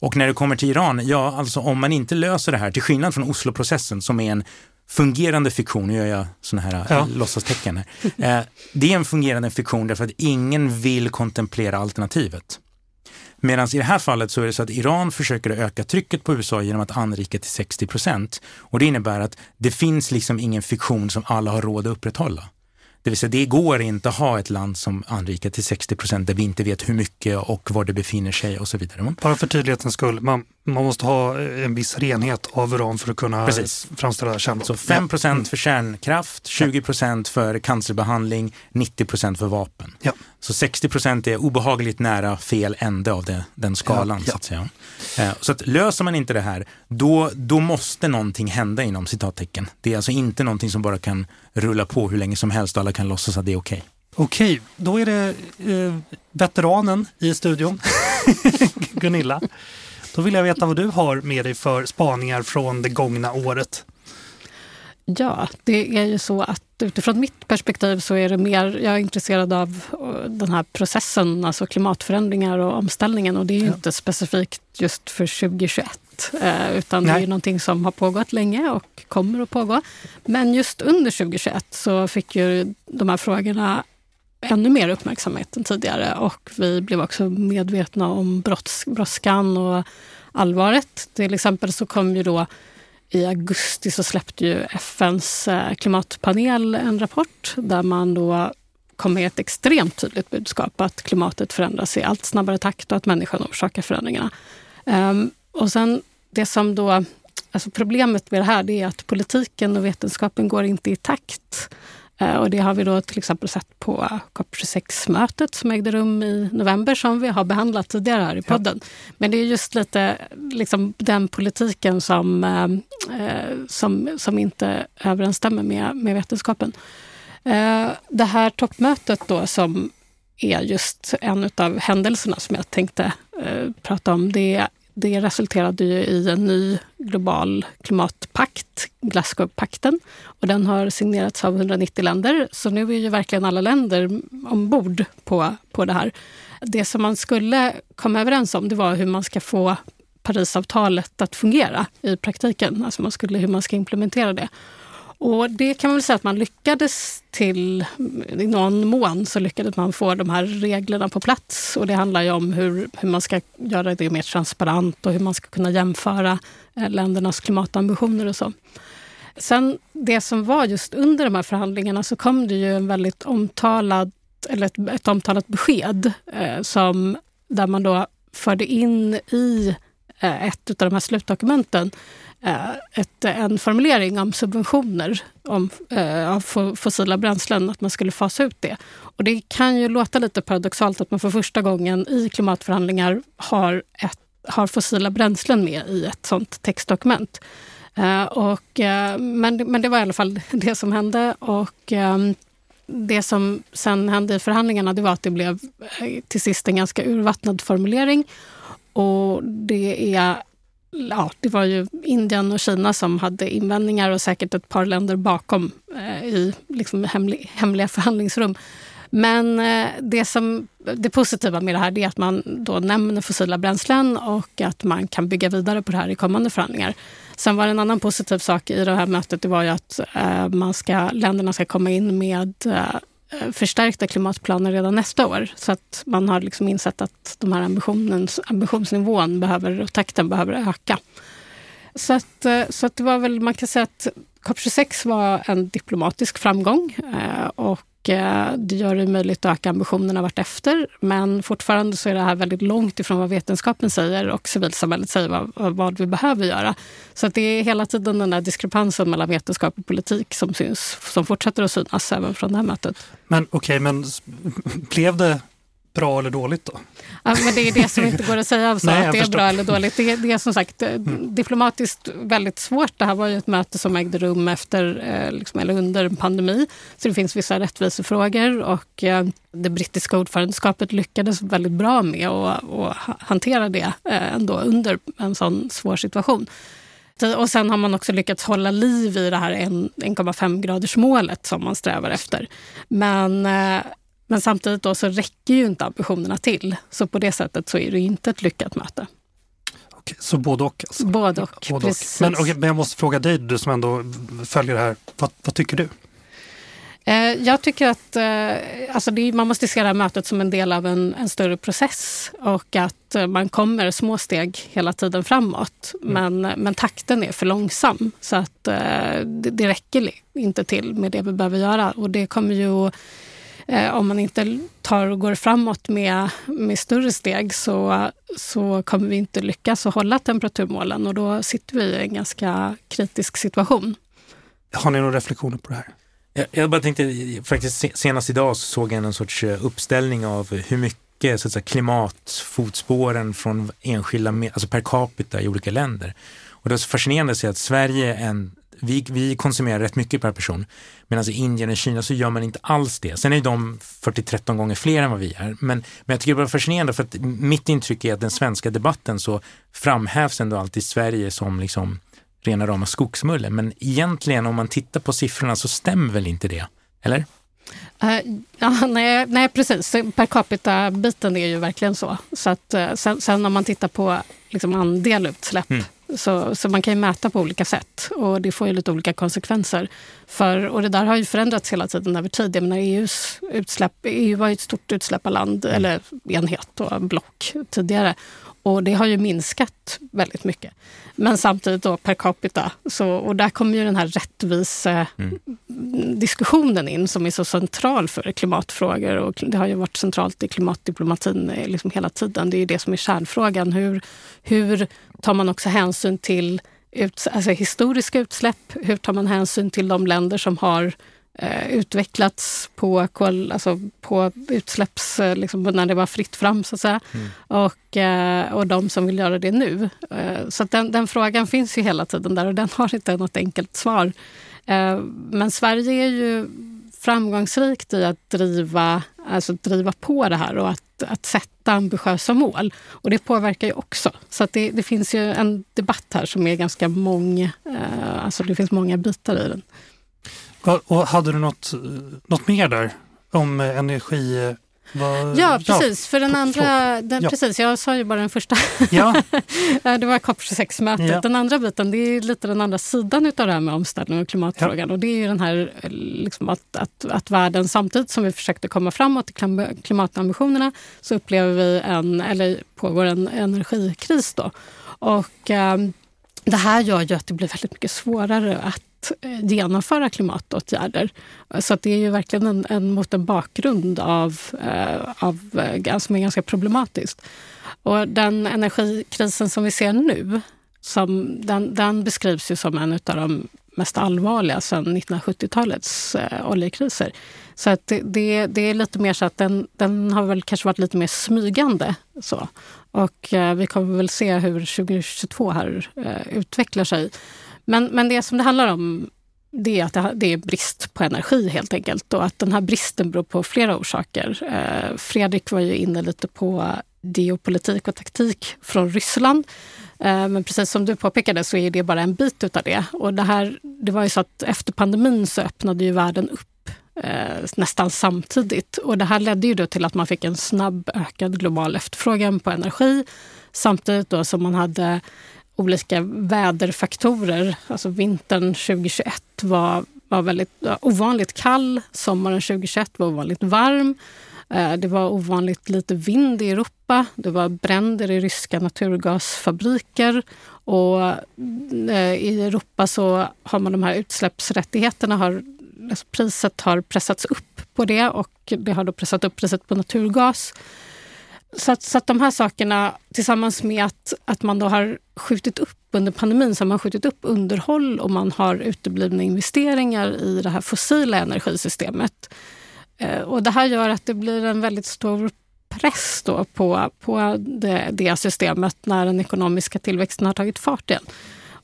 Och när det kommer till Iran, ja alltså om man inte löser det här, till skillnad från Osloprocessen som är en fungerande fiktion, nu gör jag sådana här ja. låtsastecken här. Eh, det är en fungerande fiktion därför att ingen vill kontemplera alternativet. Medan i det här fallet så är det så att Iran försöker öka trycket på USA genom att anrika till 60 procent. Och det innebär att det finns liksom ingen fiktion som alla har råd att upprätthålla. Det vill säga, det går inte att ha ett land som anrikar till 60 procent där vi inte vet hur mycket och var det befinner sig och så vidare. Bara för tydlighetens skull, man, man måste ha en viss renhet av uran för att kunna Precis. framställa kärnvapen. Så 5 procent för kärnkraft, 20 procent för cancerbehandling, 90 procent för vapen. Ja. Så 60 procent är obehagligt nära fel ände av det, den skalan. Ja, ja. Så att säga. Eh, så att löser man inte det här, då, då måste någonting hända inom citattecken. Det är alltså inte någonting som bara kan rulla på hur länge som helst och alla kan låtsas att det är okej. Okay. Okej, då är det eh, veteranen i studion, Gunilla. Då vill jag veta vad du har med dig för spaningar från det gångna året. Ja, det är ju så att utifrån mitt perspektiv så är det mer, jag är intresserad av eh, den här processen, alltså klimatförändringar och omställningen och det är ju ja. inte specifikt just för 2021 eh, utan Nej. det är någonting som har pågått länge och kommer att pågå. Men just under 2021 så fick ju de här frågorna ännu mer uppmärksamhet än tidigare och vi blev också medvetna om brådskan och allvaret. Till exempel så kom ju då i augusti så släppte ju FNs eh, klimatpanel en rapport där man då kom med ett extremt tydligt budskap att klimatet förändras i allt snabbare takt och att människan orsakar förändringarna. Um, och sen det som då, alltså problemet med det här det är att politiken och vetenskapen går inte i takt. Uh, och det har vi då till exempel sett på COP26-mötet som ägde rum i november som vi har behandlat tidigare här i podden. Ja. Men det är just lite liksom, den politiken som, uh, som, som inte överensstämmer med, med vetenskapen. Uh, det här toppmötet då som är just en av händelserna som jag tänkte prata om. Det det resulterade ju i en ny global klimatpakt, Glasgow-pakten. Och den har signerats av 190 länder, så nu är ju verkligen alla länder ombord på, på det här. Det som man skulle komma överens om det var hur man ska få Parisavtalet att fungera i praktiken, alltså man skulle, hur man ska implementera det. Och det kan man väl säga att man lyckades till, i någon mån så lyckades man få de här reglerna på plats. Och det handlar ju om hur, hur man ska göra det mer transparent och hur man ska kunna jämföra eh, ländernas klimatambitioner och så. Sen det som var just under de här förhandlingarna så kom det ju en väldigt omtalad, eller ett, ett omtalat besked eh, som, där man då förde in i eh, ett av de här slutdokumenten Eh, ett, eh, en formulering om subventioner om, eh, av fossila bränslen, att man skulle fasa ut det. Och det kan ju låta lite paradoxalt att man för första gången i klimatförhandlingar har, ett, har fossila bränslen med i ett sånt textdokument. Eh, och, eh, men, men det var i alla fall det som hände. Och, ehm, det som sen hände i förhandlingarna det var att det blev eh, till sist en ganska urvattnad formulering. Och det är ja, det var ju Indien och Kina som hade invändningar och säkert ett par länder bakom eh, i liksom hemlig, hemliga förhandlingsrum. Men eh, det, som, det positiva med det här är att man då nämner fossila bränslen och att man kan bygga vidare på det här i kommande förhandlingar. Sen var det en annan positiv sak i det här mötet, det var ju att eh, man ska, länderna ska komma in med eh, förstärkta klimatplaner redan nästa år. Så att man har liksom insett att de här ambitionsnivån behöver, och takten behöver öka. Så, att, eh, så att det var väl, man kan säga att COP26 var en diplomatisk framgång eh, och eh, det gör det möjligt att öka ambitionerna vartefter. Men fortfarande så är det här väldigt långt ifrån vad vetenskapen säger och civilsamhället säger vad, vad vi behöver göra. Så att det är hela tiden den där diskrepansen mellan vetenskap och politik som syns, som fortsätter att synas även från det här mötet. Men okej, okay, men blev det bra eller dåligt då? Ja, men det är det som inte går att säga så, Nej, att det är bra eller dåligt. Det är, det är som sagt eh, mm. diplomatiskt väldigt svårt. Det här var ju ett möte som ägde rum efter, eh, liksom, eller under en pandemi. Så det finns vissa rättvisefrågor och eh, det brittiska ordförandeskapet lyckades väldigt bra med att hantera det ändå under en sån svår situation. Och sen har man också lyckats hålla liv i det här 1,5 graders målet som man strävar efter. Men men samtidigt då så räcker ju inte ambitionerna till. Så på det sättet så är det inte ett lyckat möte. Okej, så både och? Alltså. Både och, både precis. Men, okay, men jag måste fråga dig, du som ändå följer det här. Vad, vad tycker du? Eh, jag tycker att eh, alltså det, man måste se det här mötet som en del av en, en större process och att eh, man kommer små steg hela tiden framåt. Mm. Men, men takten är för långsam så att det, det räcker inte till med det vi behöver göra. Och det kommer ju eh, om man inte tar och går framåt med, med större steg så, så kommer vi inte lyckas att hålla temperaturmålen och då sitter vi i en ganska kritisk situation. Har ni några reflektioner på det här? Jag, jag bara tänkte, faktiskt senast idag så såg jag en sorts eh, uppställning av hur mycket så att säga, klimatfotspåren från enskilda, alltså per capita i olika länder. Och det är så fascinerande att se att Sverige är en vi, vi konsumerar rätt mycket per person. Medan i Indien och Kina så gör man inte alls det. Sen är de 40-13 gånger fler än vad vi är. Men, men jag tycker det är fascinerande för att mitt intryck är att den svenska debatten så framhävs ändå alltid Sverige som liksom rena rama skogsmullen. Men egentligen om man tittar på siffrorna så stämmer väl inte det? Eller? Uh, ja, nej, nej, precis. Per capita-biten är ju verkligen så. så att, uh, sen, sen om man tittar på liksom andel utsläpp mm. Så, så man kan ju mäta på olika sätt och det får ju lite olika konsekvenser. För, och det där har ju förändrats hela tiden över tid. Jag menar, EUs utsläpp, EU var ju ett stort utsläpparland, mm. eller enhet och block tidigare. Och det har ju minskat väldigt mycket. Men samtidigt då per capita. Så, och där kommer ju den här rättvisediskussionen mm. in som är så central för klimatfrågor. Och det har ju varit centralt i klimatdiplomatin eh, liksom hela tiden. Det är ju det som är kärnfrågan. Hur, hur tar man också hänsyn till ut, alltså historiska utsläpp? Hur tar man hänsyn till de länder som har eh, utvecklats på, kol, alltså på utsläpps... Eh, liksom, när det var fritt fram, så att säga. Mm. Och, eh, och de som vill göra det nu. Eh, så den, den, frågan finns ju hela tiden där och den har inte något enkelt svar. Men Sverige är ju framgångsrikt i att driva, alltså driva på det här och att, att sätta ambitiösa mål. Och det påverkar ju också. Så det, det finns ju en debatt här som är ganska mång, eh, alltså det finns många bitar i den. Och hade du något, något mer där om energi? Var, ja, precis. Ja, för den andra, den, ja. precis, jag sa ju bara den första. Ja. det var COP26-mötet. Ja. Den andra biten, det är lite den andra sidan av det här med omställning och klimatfrågan. Och det är ju den här liksom att, att, att världen samtidigt som vi försökte komma framåt i klimatambitionerna så upplever vi en, eller pågår en energikris då. Och eh, det här gör ju att det blir väldigt mycket svårare att att eh, genomföra klimatåtgärder. Så det är ju verkligen en, en mot en bakgrund av, eh, av, eh, som är ganska problematiskt. Och den energikrisen som vi ser nu, som, den, den beskrivs ju som en av de mest allvarliga sedan 1970-talets eh, oljekriser. Så att det, det, det, är lite mer så att den, den har väl kanske varit lite mer smygande. Så. Och eh, vi kommer väl se hur 2022 här eh, utvecklar sig. Men, men det som det handlar om det är att det, är brist på energi helt enkelt och att den här bristen beror på flera orsaker. Eh, Fredrik var ju inne lite på geopolitik och taktik från Ryssland. Eh, men precis som du påpekade så är det bara en bit utav det. Och det, här, det var ju så att efter pandemin så öppnade ju världen upp eh, nästan samtidigt. Och det här ledde ju då till att man fick en snabb ökad global efterfrågan på energi samtidigt då som man hade olika väderfaktorer. Alltså vintern 2021 var, var väldigt ovanligt kall. Sommaren 2021 var ovanligt varm. Eh, det var ovanligt lite vind i Europa. Det var bränder i ryska naturgasfabriker. Och eh, I Europa så har man de här utsläppsrättigheterna. Har, alltså priset har pressats upp på det och det har då pressat upp priset på naturgas. Så att, så att de här sakerna tillsammans med att, att man då har skjutit upp under pandemin så har man skjutit upp underhåll och man har uteblivna investeringar i det här fossila energisystemet. Eh, och det här gör att det blir en väldigt stor press då på, på det, det systemet när den ekonomiska tillväxten har tagit fart igen.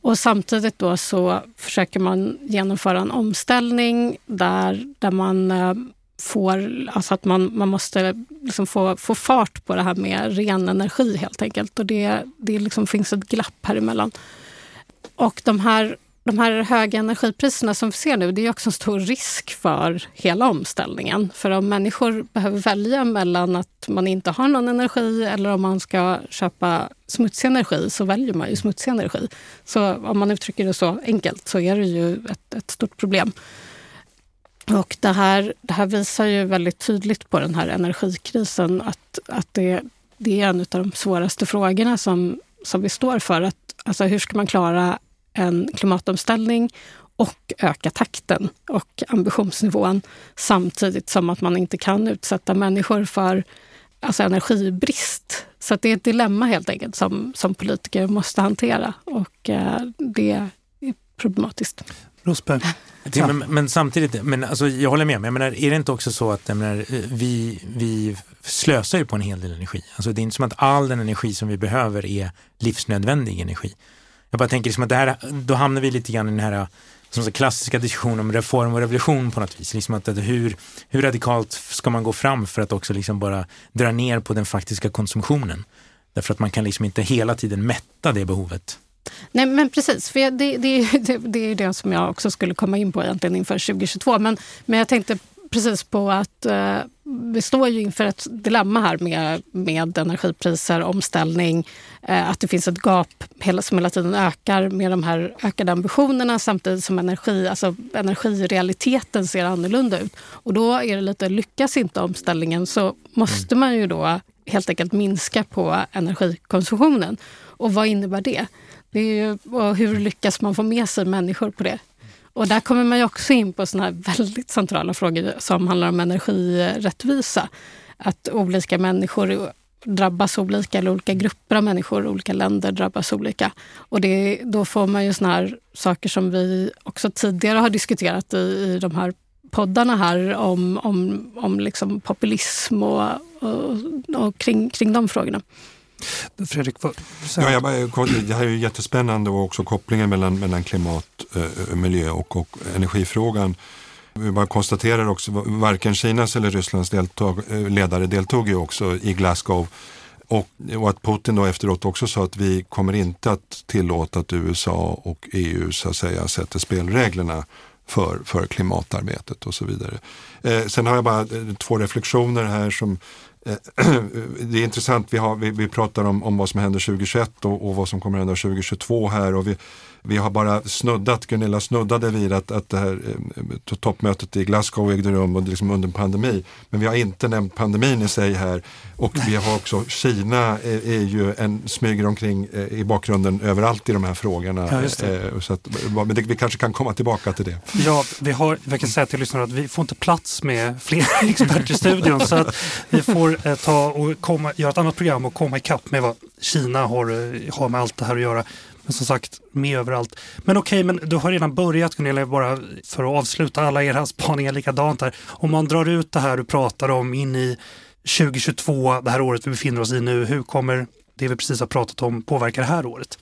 Och samtidigt då så försöker man genomföra en omställning där, där man eh, får, alltså att man, man måste liksom få, få fart på det här med ren energi helt enkelt. Och det, det liksom finns ett glapp här emellan. Och de här, de här höga energipriserna som vi ser nu, det är också en stor risk för hela omställningen. För om människor behöver välja mellan att man inte har någon energi eller om man ska köpa smutsig energi, så väljer man ju smutsig energi. Så om man uttrycker det så enkelt så är det ju ett, ett stort problem. Och det här, det här visar ju väldigt tydligt på den här energikrisen att, att det, det är en av de svåraste frågorna som, som vi står för. Att, alltså hur ska man klara en klimatomställning och öka takten och ambitionsnivån samtidigt som att man inte kan utsätta människor för alltså energibrist. Så det är ett dilemma helt enkelt som, som politiker måste hantera och eh, det är problematiskt. Rosberg. Ja. Men, men, samtidigt, men alltså, jag håller med, men menar, är det inte också så att menar, vi, vi slösar ju på en hel del energi? Alltså, det är inte som att all den energi som vi behöver är livsnödvändig energi. Jag bara tänker liksom att det här, då hamnar vi lite grann i den här som så klassiska diskussionen om reform och revolution på något vis. Liksom att, att hur, hur radikalt ska man gå fram för att också liksom bara dra ner på den faktiska konsumtionen? Därför att man kan liksom inte hela tiden mätta det behovet. Nej men precis, för det, det, det, det är det som jag också skulle komma in på egentligen inför 2022. Men, men jag tänkte precis på att, eh, vi står ju inför ett dilemma här med, med energipriser, omställning, eh, att det finns ett gap hela, som hela tiden ökar med de här ökade ambitionerna samtidigt som energi, alltså energirealiteten ser annorlunda ut. Och då är det lite, lyckas inte omställningen så måste man ju då helt enkelt minska på energikonsumtionen. Och vad innebär det? Det är ju, och hur lyckas man få med sig människor på det? Och där kommer man ju också in på såna här väldigt centrala frågor som handlar om energirättvisa. Att olika människor drabbas olika, eller olika grupper av människor, olika länder drabbas olika. Och det, då får man ju såna här saker som vi också tidigare har diskuterat i, i de här poddarna här om, om, om liksom populism och, och, och kring, kring de frågorna. Fredrik, vad ja, jag bara, Det här är ju jättespännande och också kopplingen mellan, mellan klimat, eh, miljö och, och energifrågan. Vi bara konstaterar också, varken Kinas eller Rysslands deltag, eh, ledare deltog ju också i Glasgow. Och, och, att Putin då efteråt också sa att vi kommer inte att tillåta att USA och EU så att säga sätter spelreglerna för, för klimatarbetet och så vidare. Eh, sen har jag bara eh, två reflektioner här som det är intressant, vi, har, vi, vi pratar om, om vad som händer 2021 och, och vad som kommer hända 2022 här och vi, vi har bara snuddat, Gunilla snuddade vid att, att det här eh, toppmötet i Glasgow ägde rum och liksom under pandemi. Men vi har inte nämnt pandemin i sig här och vi har också Kina är, är ju en, smyger omkring eh, i bakgrunden överallt i de här frågorna. Ja, eh, så att, men det, vi kanske kan komma tillbaka till det. Ja, vi har, vi kan säga till lyssnarna att vi får inte plats med fler experter i studion så att vi får eh, ta och komma, göra ett annat program och komma ikapp med vad Kina har, eh, har med allt det här att göra. Men som sagt, med överallt. Men okej, okay, men du har redan börjat Gunilla, bara för att avsluta alla era spaningar likadant här. Om man drar ut det här du pratar om in i 2022, det här året vi befinner oss i nu, hur kommer det vi precis har pratat om påverka det här året?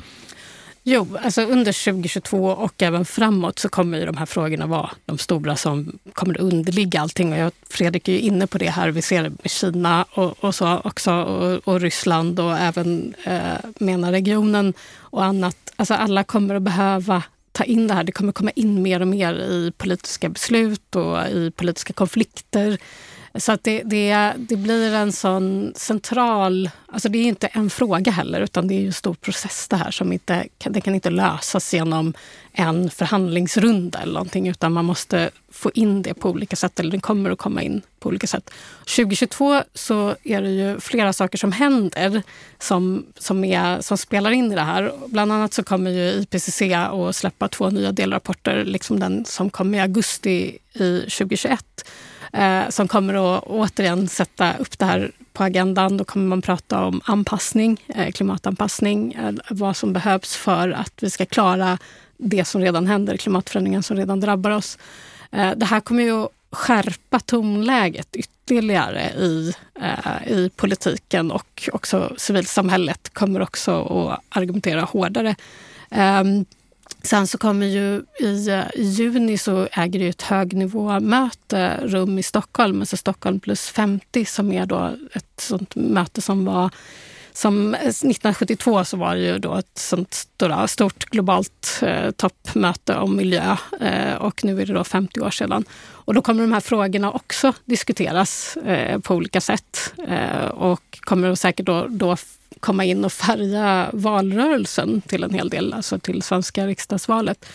Jo, alltså under 2022 och även framåt så kommer ju de här frågorna vara de stora som kommer underligga allting. Och jag, Fredrik är ju inne på det här. Vi ser det med Kina och, och så också och, och, Ryssland och även eh, MENA-regionen och annat. Alltså alla kommer att behöva ta in det här. Det kommer komma in mer och mer i politiska beslut och i politiska konflikter. Så att det, det, det blir en sån central... Alltså det är inte en fråga heller, utan det är en stor process det här. som inte, Det kan inte lösas genom en förhandlingsrunda eller någonting, utan man måste få in det på olika sätt, eller den kommer att komma in på olika sätt. 2022 så är det ju flera saker som händer som, som, är, som spelar in i det här. Bland annat så kommer ju IPCC att släppa två nya delrapporter, liksom den som kom i augusti i 2021 eh, som kommer att återigen sätta upp det här på agendan. Då kommer man prata om anpassning, eh, klimatanpassning, eh, vad som behövs för att vi ska klara det som redan händer, klimatförändringen som redan drabbar oss. Eh, det här kommer ju att skärpa tonläget ytterligare i, eh, i politiken och också civilsamhället kommer också att argumentera hårdare. Um, Sen så kommer ju i, eh, juni så äger det ett högnivåmöte rum i Stockholm, alltså Stockholm plus 50 som är då ett sånt möte som var som eh, 1972 så var det ju då ett sånt stora, stort globalt eh, toppmöte om miljö eh, och nu är det då 50 år sedan. Och då kommer de här frågorna också diskuteras eh, på olika sätt eh, och kommer säkert då, då komma in och färga valrörelsen till en hel del, alltså till svenska riksdagsvalet.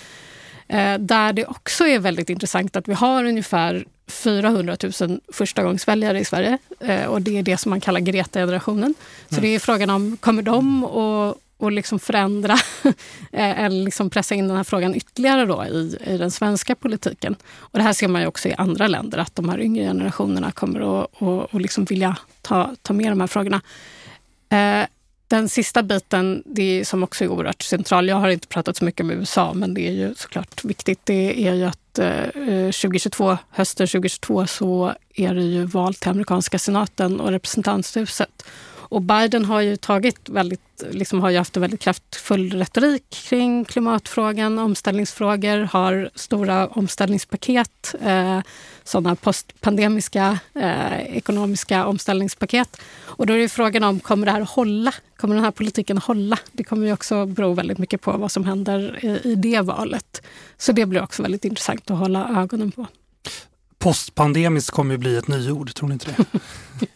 Eh, där det också är väldigt intressant att vi har ungefär 400 000 förstagångsväljare i Sverige. Eh, och det är det som man kallar Greta-generationen. Så mm. det är frågan om, kommer de att och liksom förändra eh, eller liksom pressa in den här frågan ytterligare då i, i den svenska politiken. Och det här ser man ju också i andra länder, att de här yngre generationerna kommer att och, och liksom vilja ta, ta med de här frågorna. Eh, den sista biten, det som också är oerhört central, jag har inte pratat så mycket om USA, men det är ju såklart viktigt, det är ju att eh, 2022, hösten 2022 så är det ju val till amerikanska senaten och representanthuset. Och Biden har ju tagit väldigt, liksom har ju haft en väldigt kraftfull retorik kring klimatfrågan, omställningsfrågor, har stora omställningspaket, eh, sådana postpandemiska eh, ekonomiska omställningspaket. Och då är det frågan om, kommer det här att hålla? Kommer den här politiken att hålla? Det kommer ju också bero väldigt mycket på vad som händer i, i det valet. Så det blir också väldigt intressant att hålla ögonen på. postpandemiskt kommer ju bli ett nyord, tror ni inte det?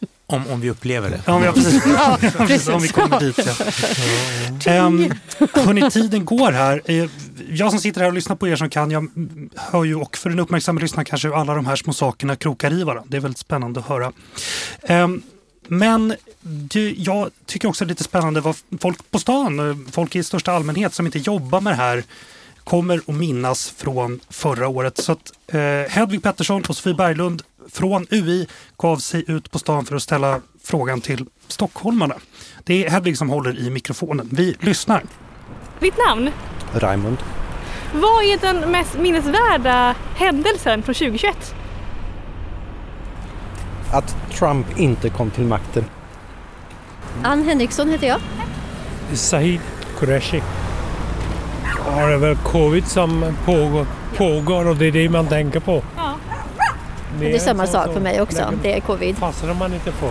Om, om vi upplever det. Ja, precis. Ja, precis. Om vi kommer dit. Ja. Um, hörni, tiden går här. Eh, Jag som sitter här och lyssnar på er som kan, jag hör ju och för en uppmärksam lyssnare kanske hur alla de här små sakerna krokar i varandra. Det är väldigt spännande att höra. Um, men du, jag tycker också det är lite spännande vad folk på stan, eh, folk i största allmänhet som inte jobbar med det här kommer att minnas från förra året. Så att eh, Hedvig Pettersson och Sofie Berglund från UI gav sig ut på stan för att ställa frågan till stockholmarna. Det är Hedvig som håller i mikrofonen. Vi lyssnar. Ditt namn? Raimund. Vad är den mest minnesvärda händelsen från 2021? Att Trump inte kom till makten. Ann Henriksson heter jag. Sahid Qureshi. Ja, det är väl covid som pågår, pågår och det är det man tänker på. Ja. Det är samma sak för mig också. Det är covid. Fastnar man inte får.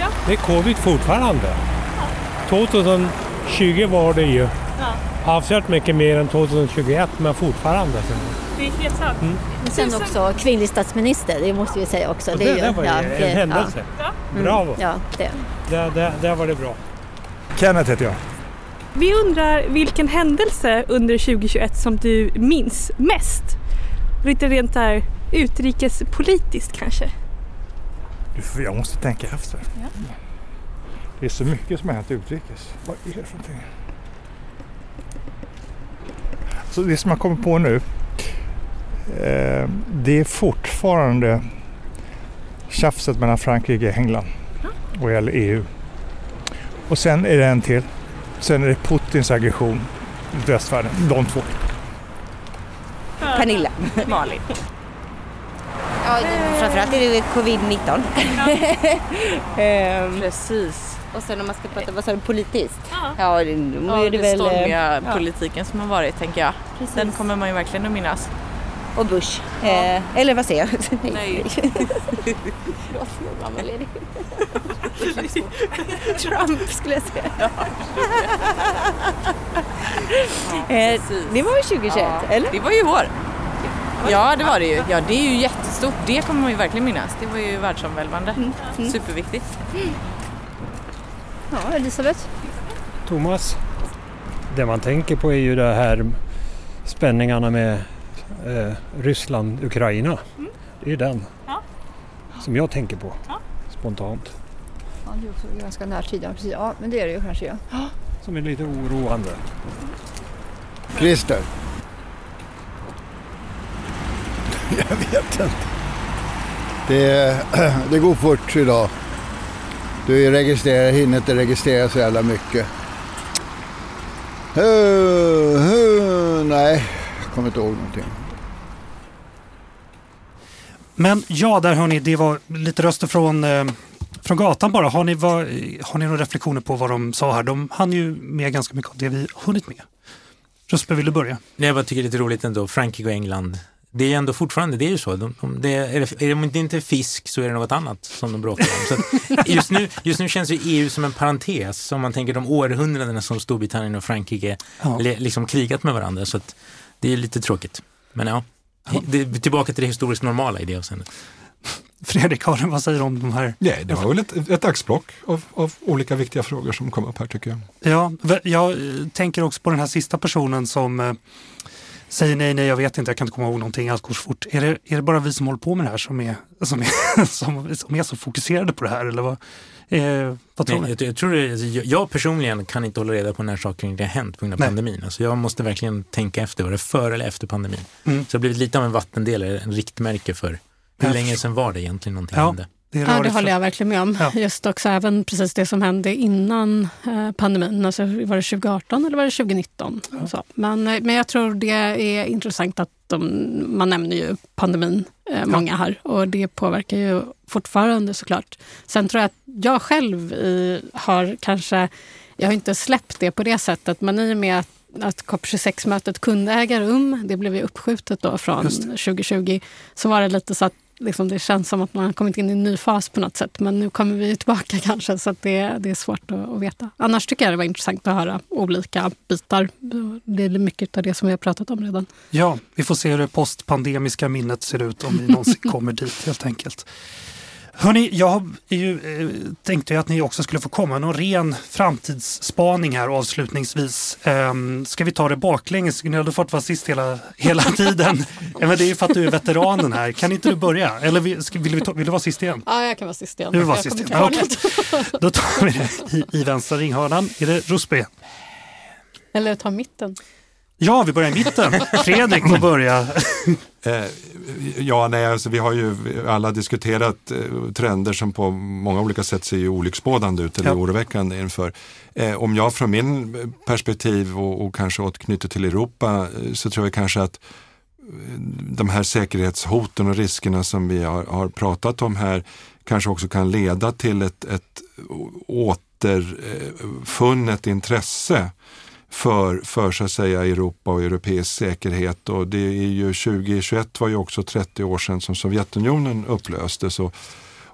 Ja. Det är covid fortfarande. 2020 var det ju. Ja. Avsevärt mycket mer än 2021 men fortfarande. Det är helt sant. Men sen också kvinnlig statsminister, det måste vi säga också. Och det, där var ju ja, en det- händelse. Ja. Ja, Bravo! mm, ja, det. Där, där, där var det bra. Kenneth heter jag. Vi undrar vilken händelse under 2021 som du minns mest? Lite rent där utrikespolitiskt kanske? Jag måste tänka efter. Det är så mycket som har hänt utrikes. Vad är det för någonting? Så det som jag kommer på nu. Eh, det är fortfarande tjafset mellan Frankrike och England vad gäller EU. Och sen är det en till. Sen är det Putins aggression mot västvärlden. De två. Pernilla. Malin. Ja, framförallt är det covid-19. Ehm, Precis. och sen om man ska prata vad sa du, politiskt? Ja. Ja, det, Ja, är det väl... stormiga eh, politiken som har varit tänker jag. Precis. Den kommer man ju verkligen att minnas. Och Bush. Eh, eller vad säger jag? Nej. Förlåt, var. Trump skulle jag säga. eh, precis. det var väl 2021, Ja, eller? Det var ju i år. Ja, det var det ju. Ja, det är ju jättestort. Det kommer man ju verkligen minnas. Det var ju världsomvälvande. Superviktigt. Ja, Elisabeth? Thomas? Det man tänker på är ju det här spänningarna med eh, Ryssland, Ukraina. Det är den Ja. som jag tänker på Ja. spontant. Ja, det är också ganska närtid. Ja, precis. ja men det är det ju kanske. Ja. Som är lite oroande. Christer. Jag vet inte. Det, det går fort idag. Du registrerar, hinner inte registrera så jävla mycket. Uh, uh, nej, jag kommer inte ihåg någonting. Men ja, där hör ni, det var lite röster från, eh, från gatan bara. Har ni, vad, har ni några reflektioner på vad de sa här? De hann ju med ganska mycket av det vi hunnit med. Ruspe, vill du börja? Nej, jag bara tycker det är lite roligt ändå, Frankrike och England. Det är ändå fortfarande, det är ju så. De, de, det är, är det inte fisk så är det något annat som de bråkar om. Så att just, nu, just nu känns ju EU som en parentes, om man tänker de århundradena som Storbritannien och Frankrike Ja. le, liksom krigat med varandra. Så att det är lite tråkigt. Men ja, det tillbaka till det historiskt normala i det avseendet. Fredrik, har du, vad säger du om de här? Nej, det var väl ett, ett axplock av, av olika viktiga frågor som kom upp här tycker jag. Ja, jag eh, tänker också på den här sista personen som eh, säger nej, nej, jag vet inte, jag kan inte komma ihåg någonting, allt går så fort. Är det, är det bara vi som håller på med det här som är, som är, som, som är så fokuserade på det här? Eller vad, eh, vad tror Nej, ni? jag, jag, tror det, alltså, jag, personligen kan inte hålla reda på när saker inte har hänt på grund av Nej. pandemin. Alltså, jag måste verkligen tänka efter, var det före eller efter pandemin? Mm. Så det har blivit lite av en vattendelare, en riktmärke för hur länge sedan var det egentligen någonting Ja. hände? Det Ja, det håller jag verkligen med om. Ja. Just också även precis det som hände innan eh, pandemin. Alltså, var det 2018 eller var det 2019? Så. Men, eh, men jag tror det är intressant att de, man nämner ju pandemin, eh, många här. Och det påverkar ju fortfarande såklart. Sen tror jag att jag själv i, har kanske, jag har inte släppt det på det sättet, men i och med att att COP26-mötet kunde äga rum, det blev ju uppskjutet då från Just det. 2020, så var det lite så att liksom, det känns som att man har kommit in i en ny fas på något sätt. Men nu kommer vi tillbaka kanske så det, det är svårt att, att, veta. Annars tycker jag det var intressant att höra olika bitar. Det är mycket av det som vi har pratat om redan. Ja, vi får se hur det postpandemiska minnet ser ut om vi någonsin kommer dit helt enkelt. Hörni, jag ju, eh, tänkte att ni också skulle få komma någon ren framtidsspaning här avslutningsvis. Um, ska vi ta det baklänges? Ni hade fått vara sist hela, hela tiden. men det är ju för att du är veteranen här. Kan inte du börja? Eller vill, vill, vi vill du vara sist igen? Ja, jag kan vara sist igen. Du vill vara sist igen. Ja, okay. Då tar vi det i, i vänstra ringhörnan. Är det Rosby? Eller ta mitten. Ja, vi börjar i mitten. Fredrik får börja. Eh, ja, nej, alltså, vi har ju alla diskuterat eh, trender som på många olika sätt ser ju olycksbådande ut eller ja. oroväckande inför. Eh, om jag från min perspektiv och, och kanske återknyter till Europa så tror jag kanske att de här säkerhetshoten och riskerna som vi har, har pratat om här kanske också kan leda till ett, ett återfunnet intresse för, för så att säga Europa och europeisk säkerhet. Och det är ju 2021 var ju också 30 år sedan som Sovjetunionen upplöstes. Och,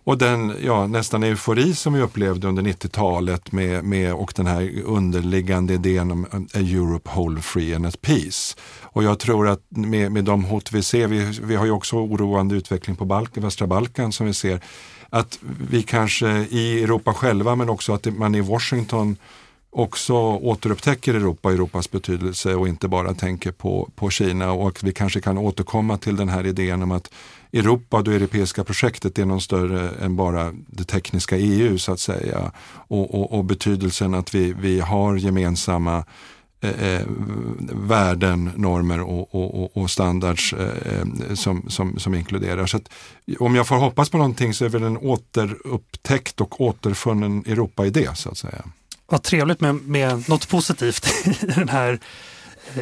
och den ja, nästan eufori som vi upplevde under 90-talet med, med, och den här underliggande idén om a Europe whole free and at peace. Och jag tror att med, med de hot vi ser, vi, vi har ju också oroande utveckling på Balkan, västra Balkan som vi ser, att vi kanske i Europa själva men också att man i Washington också återupptäcker Europa och Europas betydelse och inte bara tänker på, på Kina och att vi kanske kan återkomma till den här idén om att Europa och det europeiska projektet är någon större än bara det tekniska EU så att säga. Och, och, och betydelsen att vi, vi har gemensamma eh, eh värden, normer och, och, och standards eh, eh, som, som, som inkluderar. Så att, om jag får hoppas på någonting så är det väl en återupptäckt och återfunnen Europa-idé så att säga. Vad trevligt med, med något positivt i den här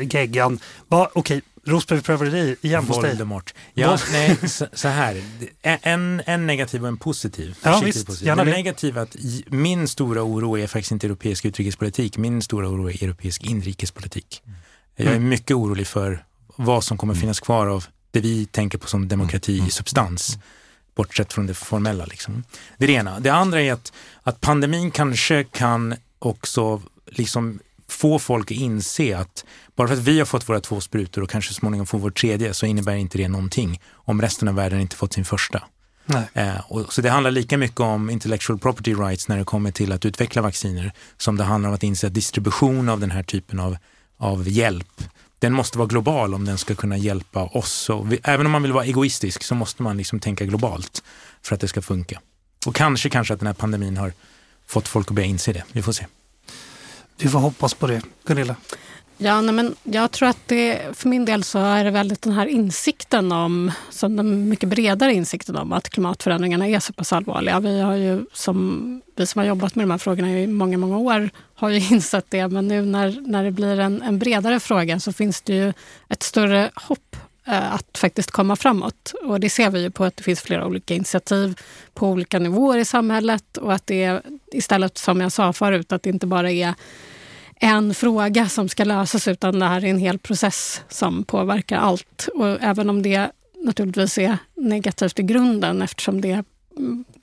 geggan. Okej, okay, Rosberg, dig igen hos dig. Voldemort. Ja, nej, så, så, här. En, en negativ och en positiv. Ja, visst, positiv. Den negativa att min stora oro är faktiskt inte europeisk utrikespolitik. Min stora oro är europeisk inrikespolitik. Jag är mm. mycket orolig för vad som kommer finnas kvar av det vi tänker på som demokrati i mm. substans bortsett från det formella. Liksom. Det är det ena. Det andra är att, att pandemin kanske kan också liksom få folk att inse att bara för att vi har fått våra två sprutor och kanske småningom får vår tredje så innebär inte det någonting om resten av världen inte fått sin första. Eh, och, så det handlar lika mycket om intellectual property rights när det kommer till att utveckla vacciner som det handlar om att inse att distribution av den här typen av, av hjälp den måste vara global om den ska kunna hjälpa oss. Vi, även om man vill vara egoistisk så måste man liksom tänka globalt för att det ska funka. Och kanske, kanske att den här pandemin har fått folk att börja inse det. Vi får se. Vi får hoppas på det. Gunilla? Ja, nej, men jag tror att det, för min del så är det väldigt den här insikten om, som den mycket bredare insikten om att klimatförändringarna är så pass allvarliga. Vi har ju som, vi som har jobbat med de här frågorna i många, många år har ju insett det. Men nu när, när det blir en, en bredare fråga så finns det ju ett större hopp Eh, att faktiskt komma framåt. Och det ser vi ju på att det finns flera olika initiativ på olika nivåer i samhället och att det är istället, som jag sa förut, att det inte bara är en fråga som ska lösas utan det här är en hel process som påverkar allt. Och även om det naturligtvis är negativt i grunden eftersom det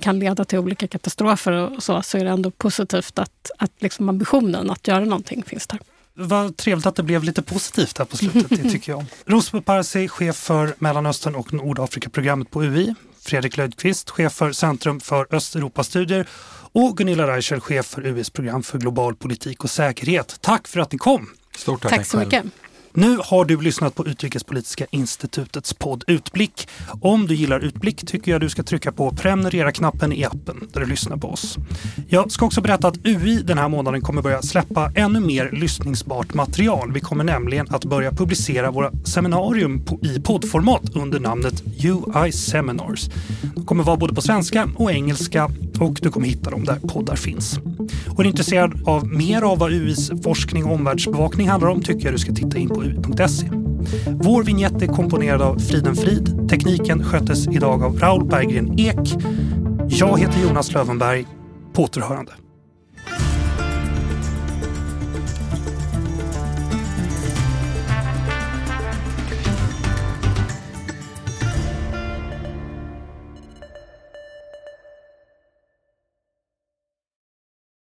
kan leda till olika katastrofer och så, så är det ändå positivt att, att liksom ambitionen att göra någonting finns där. Vad trevligt att det blev lite positivt här på slutet, det tycker jag. Rosbo Parsi, chef för Mellanöstern och Nordafrika-programmet på UI. Fredrik Löjdqvist, chef för Centrum för Östeuropastudier och Gunilla Reichel, chef för UIs program för global politik och säkerhet. Tack för att ni kom! Stort tack! Tack så mycket! Nu har du lyssnat på Utrikespolitiska institutets podd Utblick. Om du gillar Utblick tycker jag du ska trycka på prenumerera-knappen i appen där du lyssnar på oss. Jag ska också berätta att UI den här månaden kommer börja släppa ännu mer lyssningsbart material. Vi kommer nämligen att börja publicera våra seminarium i poddformat under namnet UI Seminars. De kommer vara både på svenska och engelska och du kommer hitta dem där poddar finns. Och är du intresserad av mer av vad UIs forskning och omvärldsbevakning handlar om tycker jag du ska titta in på ui.se. Vår vignett är komponerad av Friden Frid. Tekniken sköttes idag av Raoul Berggren Ek. Jag heter Jonas Lövenberg. På återhörande.